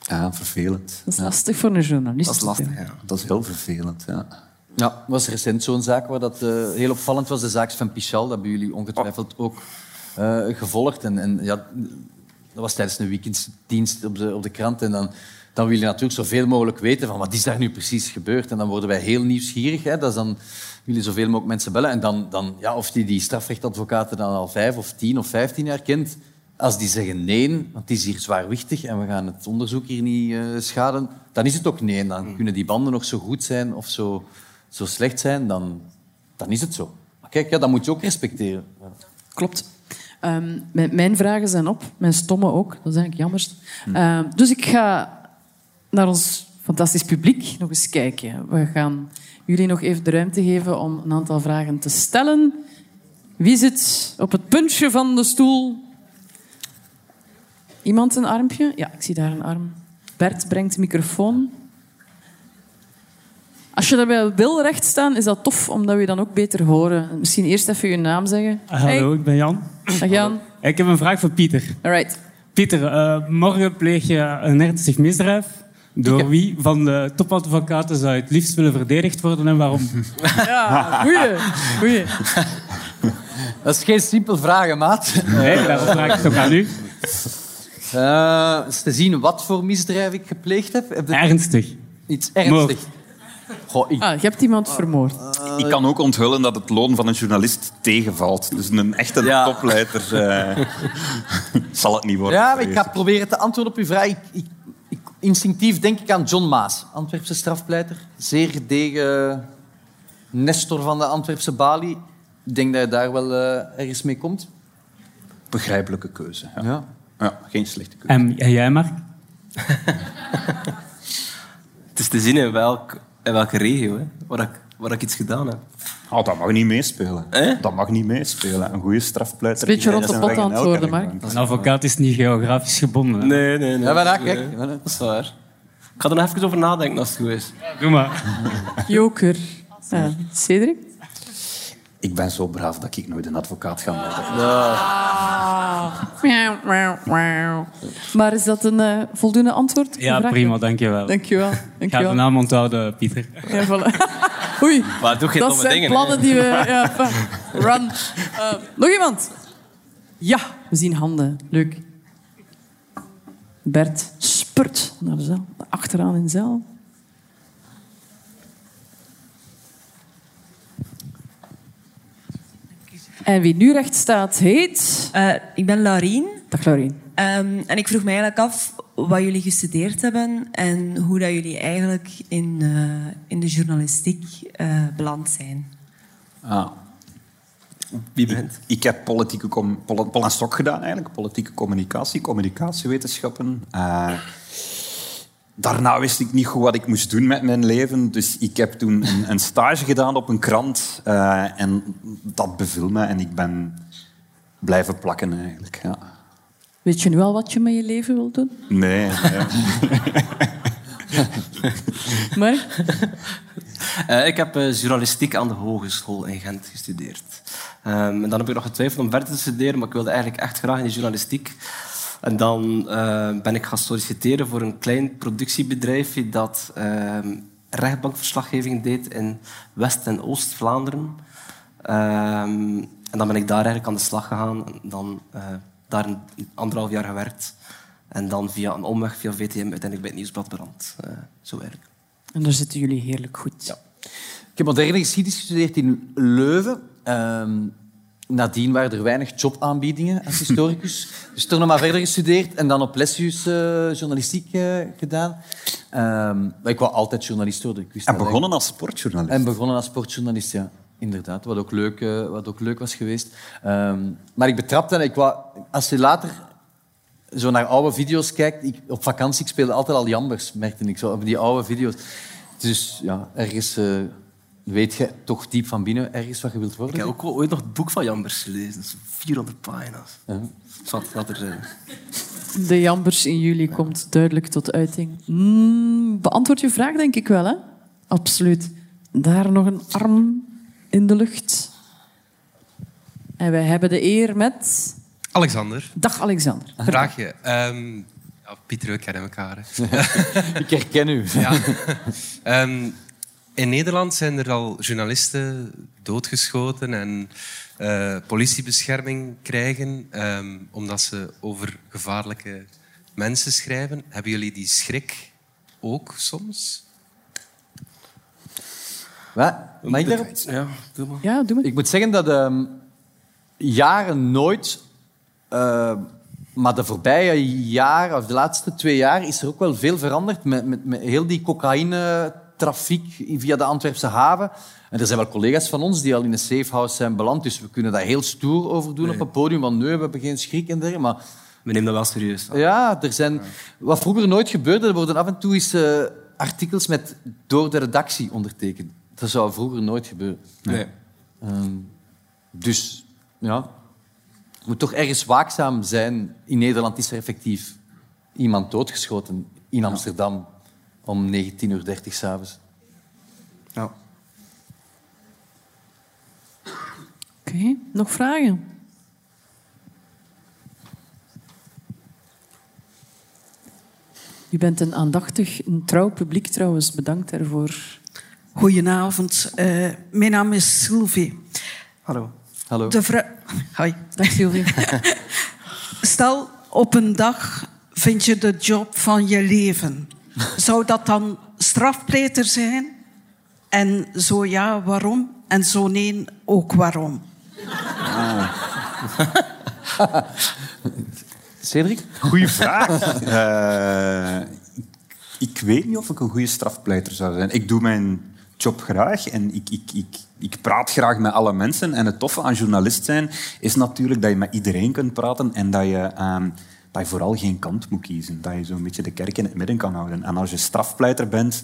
Ja, vervelend. Dat is Ja. lastig voor een journalist. Dat is lastig, ja. Dat is heel vervelend, ja. Ja, was recent zo'n zaak waar dat eh, heel opvallend was. De zaak van Pichal, dat hebben jullie ongetwijfeld ook eh, gevolgd. En, en ja, dat was tijdens een weekenddienst op de, op de krant. En dan, dan wil je natuurlijk zoveel mogelijk weten van wat is daar nu precies gebeurd. En dan worden wij heel nieuwsgierig. Hè. Dat is dan willen zoveel mogelijk mensen bellen. En dan, dan ja, of die, die strafrechtadvocaten dan al vijf of tien of vijftien jaar kent. Als die zeggen nee, want het is hier zwaarwichtig en we gaan het onderzoek hier niet eh, schaden, dan is het ook nee. Dan kunnen die banden nog zo goed zijn of zo, zo slecht zijn, dan, dan is het zo. Maar kijk, ja, dat moet je ook respecteren. Ja. Klopt. Ehm, mijn, mijn vragen zijn op, mijn stomme ook. Dat is eigenlijk jammer. Ehm, dus ik ga naar ons fantastisch publiek nog eens kijken. We gaan jullie nog even de ruimte geven om een aantal vragen te stellen. Wie zit op het puntje van de stoel? Iemand een armpje? Ja, ik zie daar een arm. Bert brengt de microfoon. Als je daarbij wil recht staan, is dat tof, omdat we je dan ook beter horen. Misschien eerst even je naam zeggen. Hallo, ik ben Jan. Dag Jan. Ik heb een vraag voor Pieter. Alright. Pieter, eh, morgen pleeg je een ernstig misdrijf. Door wie van de topadvocaten zou je het liefst willen verdedigd worden en waarom? Ja, goeie. goeie. Dat is geen simpel vraag, maat. Nee, daarom vraag ik het ook aan u. Eh, is te zien wat voor misdrijf ik gepleegd heb. heb Ernstig. Iets ernstig. Goh, ik... Ah, je hebt iemand vermoord. Ik kan ook onthullen dat het loon van een journalist tegenvalt. Dus een echte topleider eh, zal het niet worden. Ja, maar ik ga proberen te antwoorden op uw vraag. Ik, ik, ik- instinctief denk ik aan John Maas, Antwerpse strafpleiter. Zeer gedegen nestor van de Antwerpse balie. Ik denk dat je daar wel eh, ergens mee komt. Begrijpelijke keuze. Ja. Ja. Ja, geen slechte keuze. En, en jij, Mark? Het is te zien in, welk, in welke regio, hè, waar, ik, waar ik iets gedaan heb. Oh, dat mag niet meespelen. Dat mag niet meespelen. Een goede strafpleiter. Een beetje rond de pot antwoorden. Mark. Een advocaat is niet geografisch gebonden. hè? Nee, nee, nee. Ja, maar Nee, kijk. Dat is waar. Ik ga er nog even over nadenken als het goed is. Doe maar. Joker. Ja. Cedric? Ik ben zo braaf dat ik nooit een advocaat ga worden. Miauw, miauw, miauw. Maar is dat een eh, voldoende antwoord? Ja, vraag? prima, dankjewel. Dankjewel. Ik ga dankjewel. de naam onthouden, Pieter. Ja, voilà. Oei, Maar doe geen dat domme zijn dingen, plannen die we... Ja, run. Eh, nog iemand? Ja, we zien handen. Leuk. Bert spurt naar de zaal. Achteraan in de zaal. En wie nu recht staat, heet... Eh, ik ben Laurien. Dag Laurien. Ehm, en ik vroeg me eigenlijk af wat jullie gestudeerd hebben en hoe dat jullie eigenlijk in, eh, in de journalistiek eh, beland zijn. Ah. Wie bent? Ik heb politieke com- pol, stok gedaan, eigenlijk. Politieke communicatie, communicatiewetenschappen. Daarna wist ik niet goed wat ik moest doen met mijn leven. Dus ik heb toen een, een stage gedaan op een krant. eh, en dat beviel me. En ik ben blijven plakken, eigenlijk. Ja. Weet je nu al wat je met je leven wilt doen? Nee. nee. Maar? Eh, ik heb eh, journalistiek aan de Hogeschool in Gent gestudeerd. Ehm, en dan heb ik nog getwijfeld om verder te studeren, maar ik wilde eigenlijk echt graag in de journalistiek. En dan eh, ben ik gaan solliciteren voor een klein productiebedrijfje dat ehm, rechtbankverslaggeving deed in West- en Oost-Vlaanderen. Ehm, en dan ben ik daar eigenlijk aan de slag gegaan. En dan eh, daar een anderhalf jaar gewerkt. En dan via een omweg, via VTM, uiteindelijk bij het Nieuwsblad beland. Eh, zo eigenlijk. En daar zitten jullie heerlijk goed. Ja. Ik heb moderne geschiedenis gestudeerd in Leuven. Ehm, nadien waren er weinig jobaanbiedingen als historicus. dus toch nog maar verder gestudeerd en dan op Lessius eh, journalistiek eh, gedaan. Ehm, ik wou altijd journalist worden. Ik wist En begonnen eigenlijk. als sportjournalist. En begonnen als sportjournalist, ja. Inderdaad, wat ook leuk, eh, wat ook leuk was geweest. Ehm, maar ik betrapte, en ik wou, als je later zo naar oude video's kijkt... Ik, op vakantie ik speelde altijd al jambers, merkte ik zo, op die oude video's. Dus ja, ergens weet je toch diep van binnen ergens wat je wilt worden. Ik heb ook wel ooit nog het boek van Jambers gelezen. Dat is 400 pagina's. Zat dat er zijn. De jambers in jullie komt duidelijk tot uiting. Mm, beantwoord je vraag, denk ik wel, hè? Absoluut. Daar nog een arm in de lucht. En wij hebben de eer met Alexander. Dag Alexander. Een vraagje. Ehm, ja, Pieter, we kennen elkaar. Ik herken u. Ja. Ehm, in Nederland zijn er al journalisten doodgeschoten en eh, politiebescherming krijgen ehm, omdat ze over gevaarlijke mensen schrijven. Hebben jullie die schrik ook soms? Wat? Mag ik daarop? Ja, doe maar. Ja, doe maar. Ik moet zeggen dat ehm, jaren nooit... eh, maar de voorbije jaren, of de laatste twee jaar, is er ook wel veel veranderd met, met, met heel die cocaïne-trafiek via de Antwerpse haven. En er zijn wel collega's van ons die al in een safehouse zijn beland, dus we kunnen daar heel stoer over doen op een podium, want nee, we hebben geen schrik en dergelijke. Maar We nemen dat wel serieus. ja, er zijn... Wat vroeger nooit gebeurde, er worden af en toe eens eh, artikels met door de redactie ondertekend. Dat zou vroeger nooit gebeuren. Nee. Ehm, dus, ja... Je moet toch ergens waakzaam zijn. In Nederland is er effectief iemand doodgeschoten in Amsterdam om 19.30 uur s'avonds. Ja. Oké, nog vragen? U bent een aandachtig, een trouw publiek trouwens. Bedankt daarvoor. Goedenavond, Eh, mijn naam is Sylvie. Hallo. Hallo. De Hoi. Dag Sylvie. Stel, op een dag vind je de job van je leven. Zou dat dan strafpleiter zijn? En zo ja, waarom? En zo nee, ook waarom? Cedric? Goeie vraag. Eh, ik, ik weet niet of ik een goede strafpleiter zou zijn. Ik doe mijn job graag en ik, ik, ik, ik praat graag met alle mensen. En het toffe aan journalist zijn is natuurlijk dat je met iedereen kunt praten en dat je, ehm, dat je vooral geen kant moet kiezen. Dat je zo'n beetje de kerk in het midden kan houden. En als je strafpleiter bent,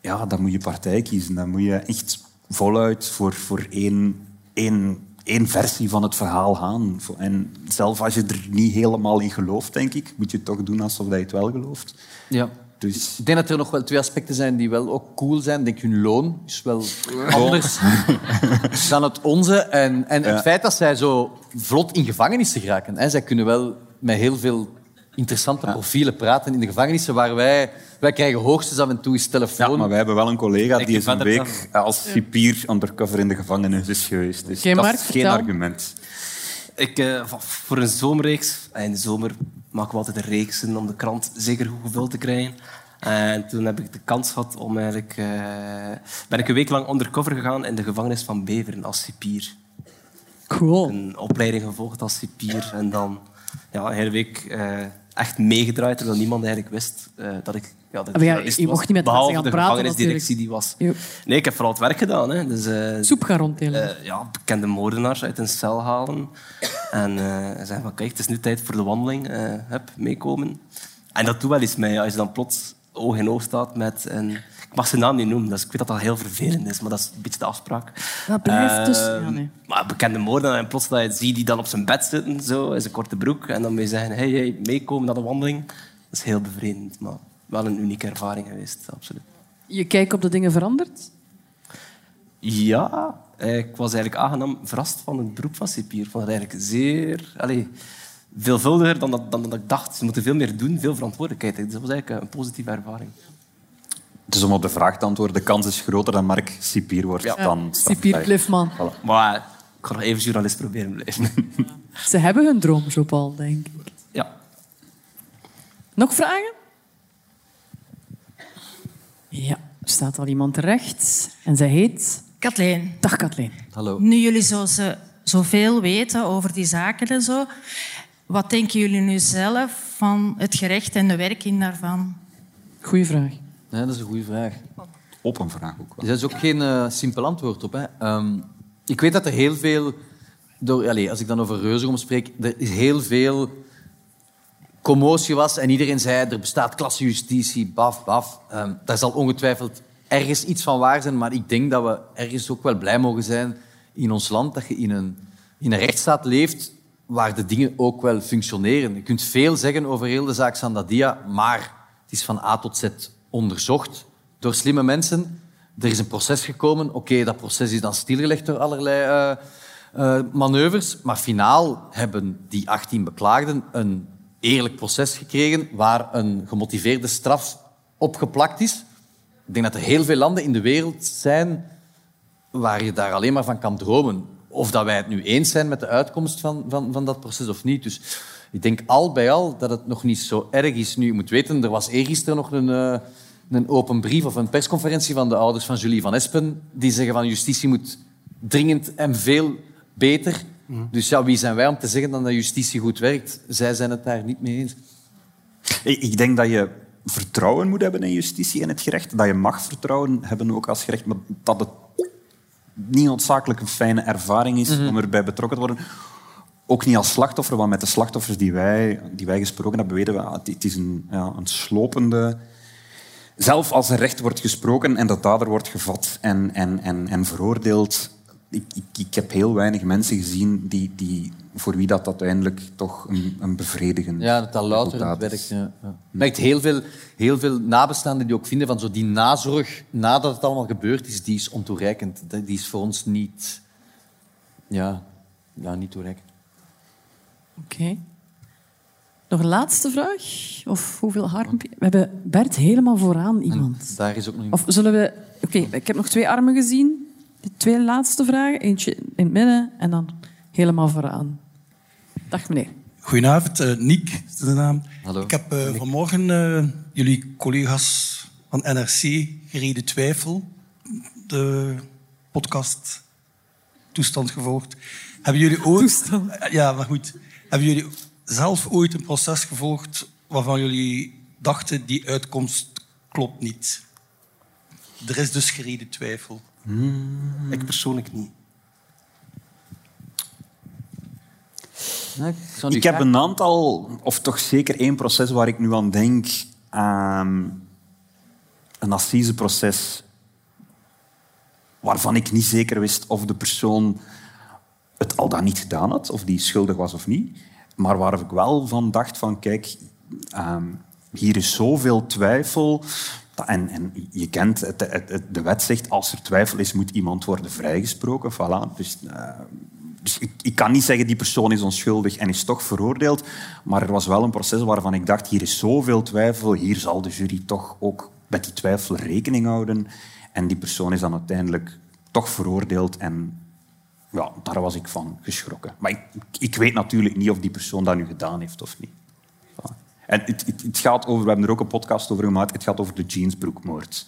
ja, dan moet je partij kiezen. Dan moet je echt voluit voor, voor één, één, één versie van het verhaal gaan. En zelf als je er niet helemaal in gelooft, denk ik, moet je het toch doen alsof je het wel gelooft. Ja. Dus... Ik denk dat er nog wel twee aspecten zijn die wel ook cool zijn. Ik denk, hun loon is wel anders dan het onze. En, en Ja. het feit dat zij zo vlot in gevangenissen geraken. Hè. Zij kunnen wel met heel veel interessante profielen praten in de gevangenissen, waar wij... Wij krijgen hoogstens af en toe eens telefoon. Ja, maar wij hebben wel een collega die eens een week als cipier undercover in de gevangenis is geweest. Dus dat Mark, is geen vertel. argument. Ik, eh, voor een zomerreeks, eh, in de zomer maken we altijd een reeksen om de krant zeker goed gevuld te krijgen. En toen heb ik de kans gehad om eigenlijk... eh, ben ik een week lang undercover gegaan in de gevangenis van Beveren als cipier. Cool. Een opleiding gevolgd als cipier. En dan ja, hele week eh, echt meegedraaid, terwijl niemand eigenlijk wist eh, dat ik... Ja, dat Maar ja, je mocht niet met mensen gaan de praten gevangenisdirectie die was. Nee, ik heb vooral het werk gedaan. Hè. Dus, eh, Soep gaan ronddelen. ja, bekende moordenaars uit een cel halen. En zeggen van, kijk, het is nu tijd voor de wandeling. hup, meekomen. En dat doet wel iets mee. Als je dan plots oog in oog staat met een... Ik mag zijn naam niet noemen, dus ik weet dat dat heel vervelend is, maar dat is een beetje de afspraak. Dat blijft dus... Ehm, Ja, nee. Maar bekende moordenaar en plots dat je ziet die dan op zijn bed zitten, zo, in zijn korte broek, en dan moet je zeggen, hey, hey, meekomen naar de wandeling. Dat is heel bevreemdend, maar wel een unieke ervaring geweest, absoluut. Je kijk op de dingen verandert? Ja, eh, ik was eigenlijk aangenaam verrast van het beroep van cipier. Ik vond het eigenlijk zeer... Allez, veelvuldiger dan, dat, dan dat ik dacht. Ze moeten veel meer doen, veel verantwoordelijkheid. Dus dat was eigenlijk een positieve ervaring. Dus om op de vraag te antwoorden, de kans is groter dat Mark cipier wordt Ja. dan Cipier. Cliffman. Voilà. Maar ik ga nog even journalist proberen blijven. Ze hebben hun droom, Jean-Paul, denk ik. Ja. Nog vragen? Ja, er staat al iemand terecht. En zij heet... Kathleen. Dag, Kathleen. Hallo. Nu jullie zo, ze- zoveel weten over die zaken en zo, wat denken jullie nu zelf van het gerecht en de werking daarvan? Goeie vraag. Nee, dat is een goede vraag. Open vraag ook wel. Er is ook geen eh, simpel antwoord op. Hè. Ehm, ik weet dat er heel veel... Door, allez, als ik dan over Reuzegom spreek, er is heel veel commotie was en iedereen zei er bestaat klassejustitie, baf, baf. Ehm, daar zal ongetwijfeld ergens iets van waar zijn, maar ik denk dat we ergens ook wel blij mogen zijn in ons land dat je in een, in een rechtsstaat leeft waar de dingen ook wel functioneren. Je kunt veel zeggen over heel de zaak Sandadia, maar het is van A tot Z onderzocht door slimme mensen. Er is een proces gekomen. Oké, dat proces is dan stilgelegd door allerlei eh, manoeuvres. Maar finaal hebben die 18 beklaagden een eerlijk proces gekregen waar een gemotiveerde straf opgeplakt is. Ik denk dat er heel veel landen in de wereld zijn waar je daar alleen maar van kan dromen. Of dat wij het nu eens zijn met de uitkomst van, van, van dat proces of niet. Dus ik denk al bij al dat het nog niet zo erg is. Nu, je moet weten, er was eergisteren nog een, eh, een open brief of een persconferentie van de ouders van Julie van Espen. Die zeggen van justitie moet dringend en veel beter. Dus ja, wie zijn wij om te zeggen dat justitie goed werkt? Zij zijn het daar niet mee eens. Ik ik denk dat je vertrouwen moet hebben in justitie en het gerecht. Dat je mag vertrouwen hebben ook als gerecht, maar dat het niet noodzakelijk een fijne ervaring is Mhm. om erbij betrokken te worden. Ook niet als slachtoffer, want met de slachtoffers die wij, die wij gesproken hebben, weten we, ah, het- is een, ja, een slopende... Zelf als er recht wordt gesproken en de dader wordt gevat en, en, en, en veroordeeld... Ik, ik, ik heb heel weinig mensen gezien die, die, voor wie dat uiteindelijk toch een, een bevredigend Ja, dat dat louter het resultaat werk. is. Ja, merkt heel veel, heel veel nabestaanden die ook vinden van zo die nazorg nadat het allemaal gebeurd is, die is ontoereikend. Die is voor ons niet, ja, ja, niet toereikend. Oké. Nog een laatste vraag? Of hoeveel armen? We hebben Bert helemaal vooraan iemand. Daar is ook nog Of zullen we... Oké, ik heb nog twee armen gezien. De twee laatste vragen. Eentje in het midden en dan helemaal vooraan. Dag meneer. Goedenavond, eh Niek is de naam. Hallo. Ik heb eh, vanmorgen eh, jullie collega's van NRC Gereden Twijfel, de podcast Toestand gevolgd. Hebben jullie ooit... Eh, Ja, maar goed. Hebben jullie zelf ooit een proces gevolgd waarvan jullie dachten die uitkomst klopt niet? Er is dus gereden twijfel. Ik persoonlijk niet. Ik heb een aantal, of toch zeker één proces waar ik nu aan denk. Ehm, een assiseproces waarvan ik niet zeker wist of de persoon het al dan niet gedaan had, of die schuldig was of niet. Maar waar ik wel van dacht van, kijk, ehm, hier is zoveel twijfel. En, je kent, het- het- de wet zegt, als er twijfel is, moet iemand worden vrijgesproken. Voilà. Dus, eh, dus ik, ik kan niet zeggen, die persoon is onschuldig en is toch veroordeeld. Maar er was wel een proces waarvan ik dacht, hier is zoveel twijfel, hier zal de jury toch ook met die twijfel rekening houden. En die persoon is dan uiteindelijk toch veroordeeld en ja, daar was ik van geschrokken. Maar ik, ik weet natuurlijk niet of die persoon dat nu gedaan heeft of niet. En het, het, het gaat over, we hebben er ook een podcast over gemaakt, het gaat over de jeansbroekmoord.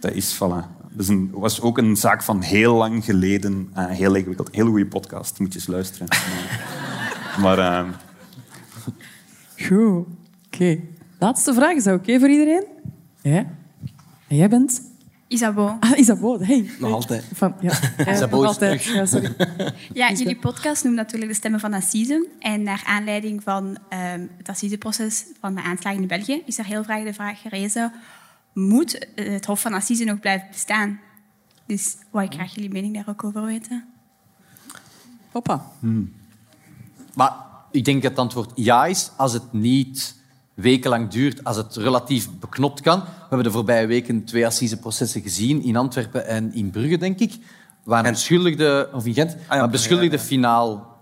Dat is, voilà. Dat is was ook een zaak van heel lang geleden. Eh, heel ingewikkeld. Heel goede podcast, moet je eens luisteren. maar eh, Goed. Oké. Laatste vraag. Is dat oké voor iedereen? Ja. Jij bent? Isabeau. Ah, Isabeau. Hey. Nog altijd. Van, ja. Isabeau nog is altijd. terug. Ja, sorry. Ja, jullie podcast noemt natuurlijk de stemmen van Assise. En naar aanleiding van ehm, het Assiseproces van de aanslagen in België is er heel vaak de vraag gerezen: moet eh, het Hof van Assise nog blijven bestaan? Dus wou ik graag jullie mening daar ook over weten. Hoppa. Maar ik denk dat het antwoord ja is als het niet wekenlang duurt, als het relatief beknopt kan. We hebben de voorbije weken twee assiseprocessen gezien, in Antwerpen en in Brugge, denk ik, waar een beschuldigde, of in Gent, een beschuldigde finaal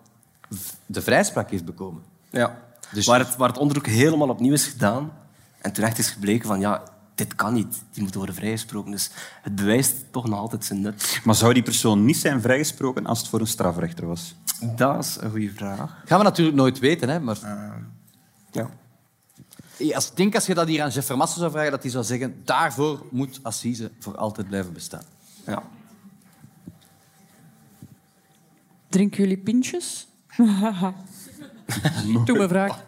de vrijspraak heeft bekomen. Ja. Dus- waar, het, waar het onderzoek helemaal opnieuw is gedaan en terecht is gebleken van ja, dit kan niet. Die moet worden vrijgesproken. Dus het bewijst toch nog altijd zijn nut. maar zou die persoon niet zijn vrijgesproken als het voor een strafrechter was? Dat is een goede vraag. Gaan we natuurlijk nooit weten, hè, maar... ja. Als, ik denk als je dat hier aan Jeff Vermassen zou vragen, dat hij zou zeggen daarvoor moet Assise voor altijd blijven bestaan. Ja. Drinken jullie pintjes? Doe me vraag.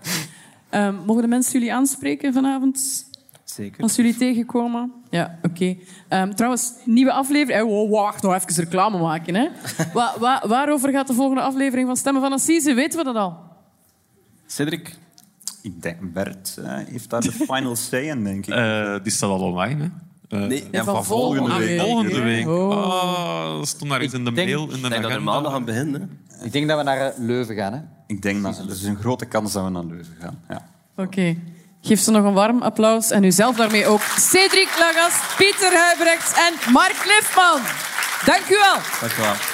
Ehm, mogen de mensen jullie aanspreken vanavond? Zeker. Als jullie tegenkomen? Ja, oké. Ehm, trouwens, nieuwe aflevering. Eh, wow, wacht, nog even reclame maken. Hè. Wa- wa- waarover gaat de volgende aflevering van Stemmen van Assise? Weten we dat al? Cedric? Ik denk, Bert eh, heeft daar de final say in, denk ik. Eh, die staat al online, hè? Eh, Nee, ja, van van volgende volgende week. week. Volgende week. Oh. Ah, dat stond ergens in de denk- mail, in de Ik denk dat er agenda. maandag aan beginnen. Ik denk dat we naar Leuven gaan. Hè? Ik denk dat er is een grote kans dat we naar Leuven gaan. Ja. Oké. Geef ze nog een warm applaus. En u zelf daarmee ook. Cedric Lagast, Pieter Huibrechts en Mark Lifman. Dank u wel. Dank je wel.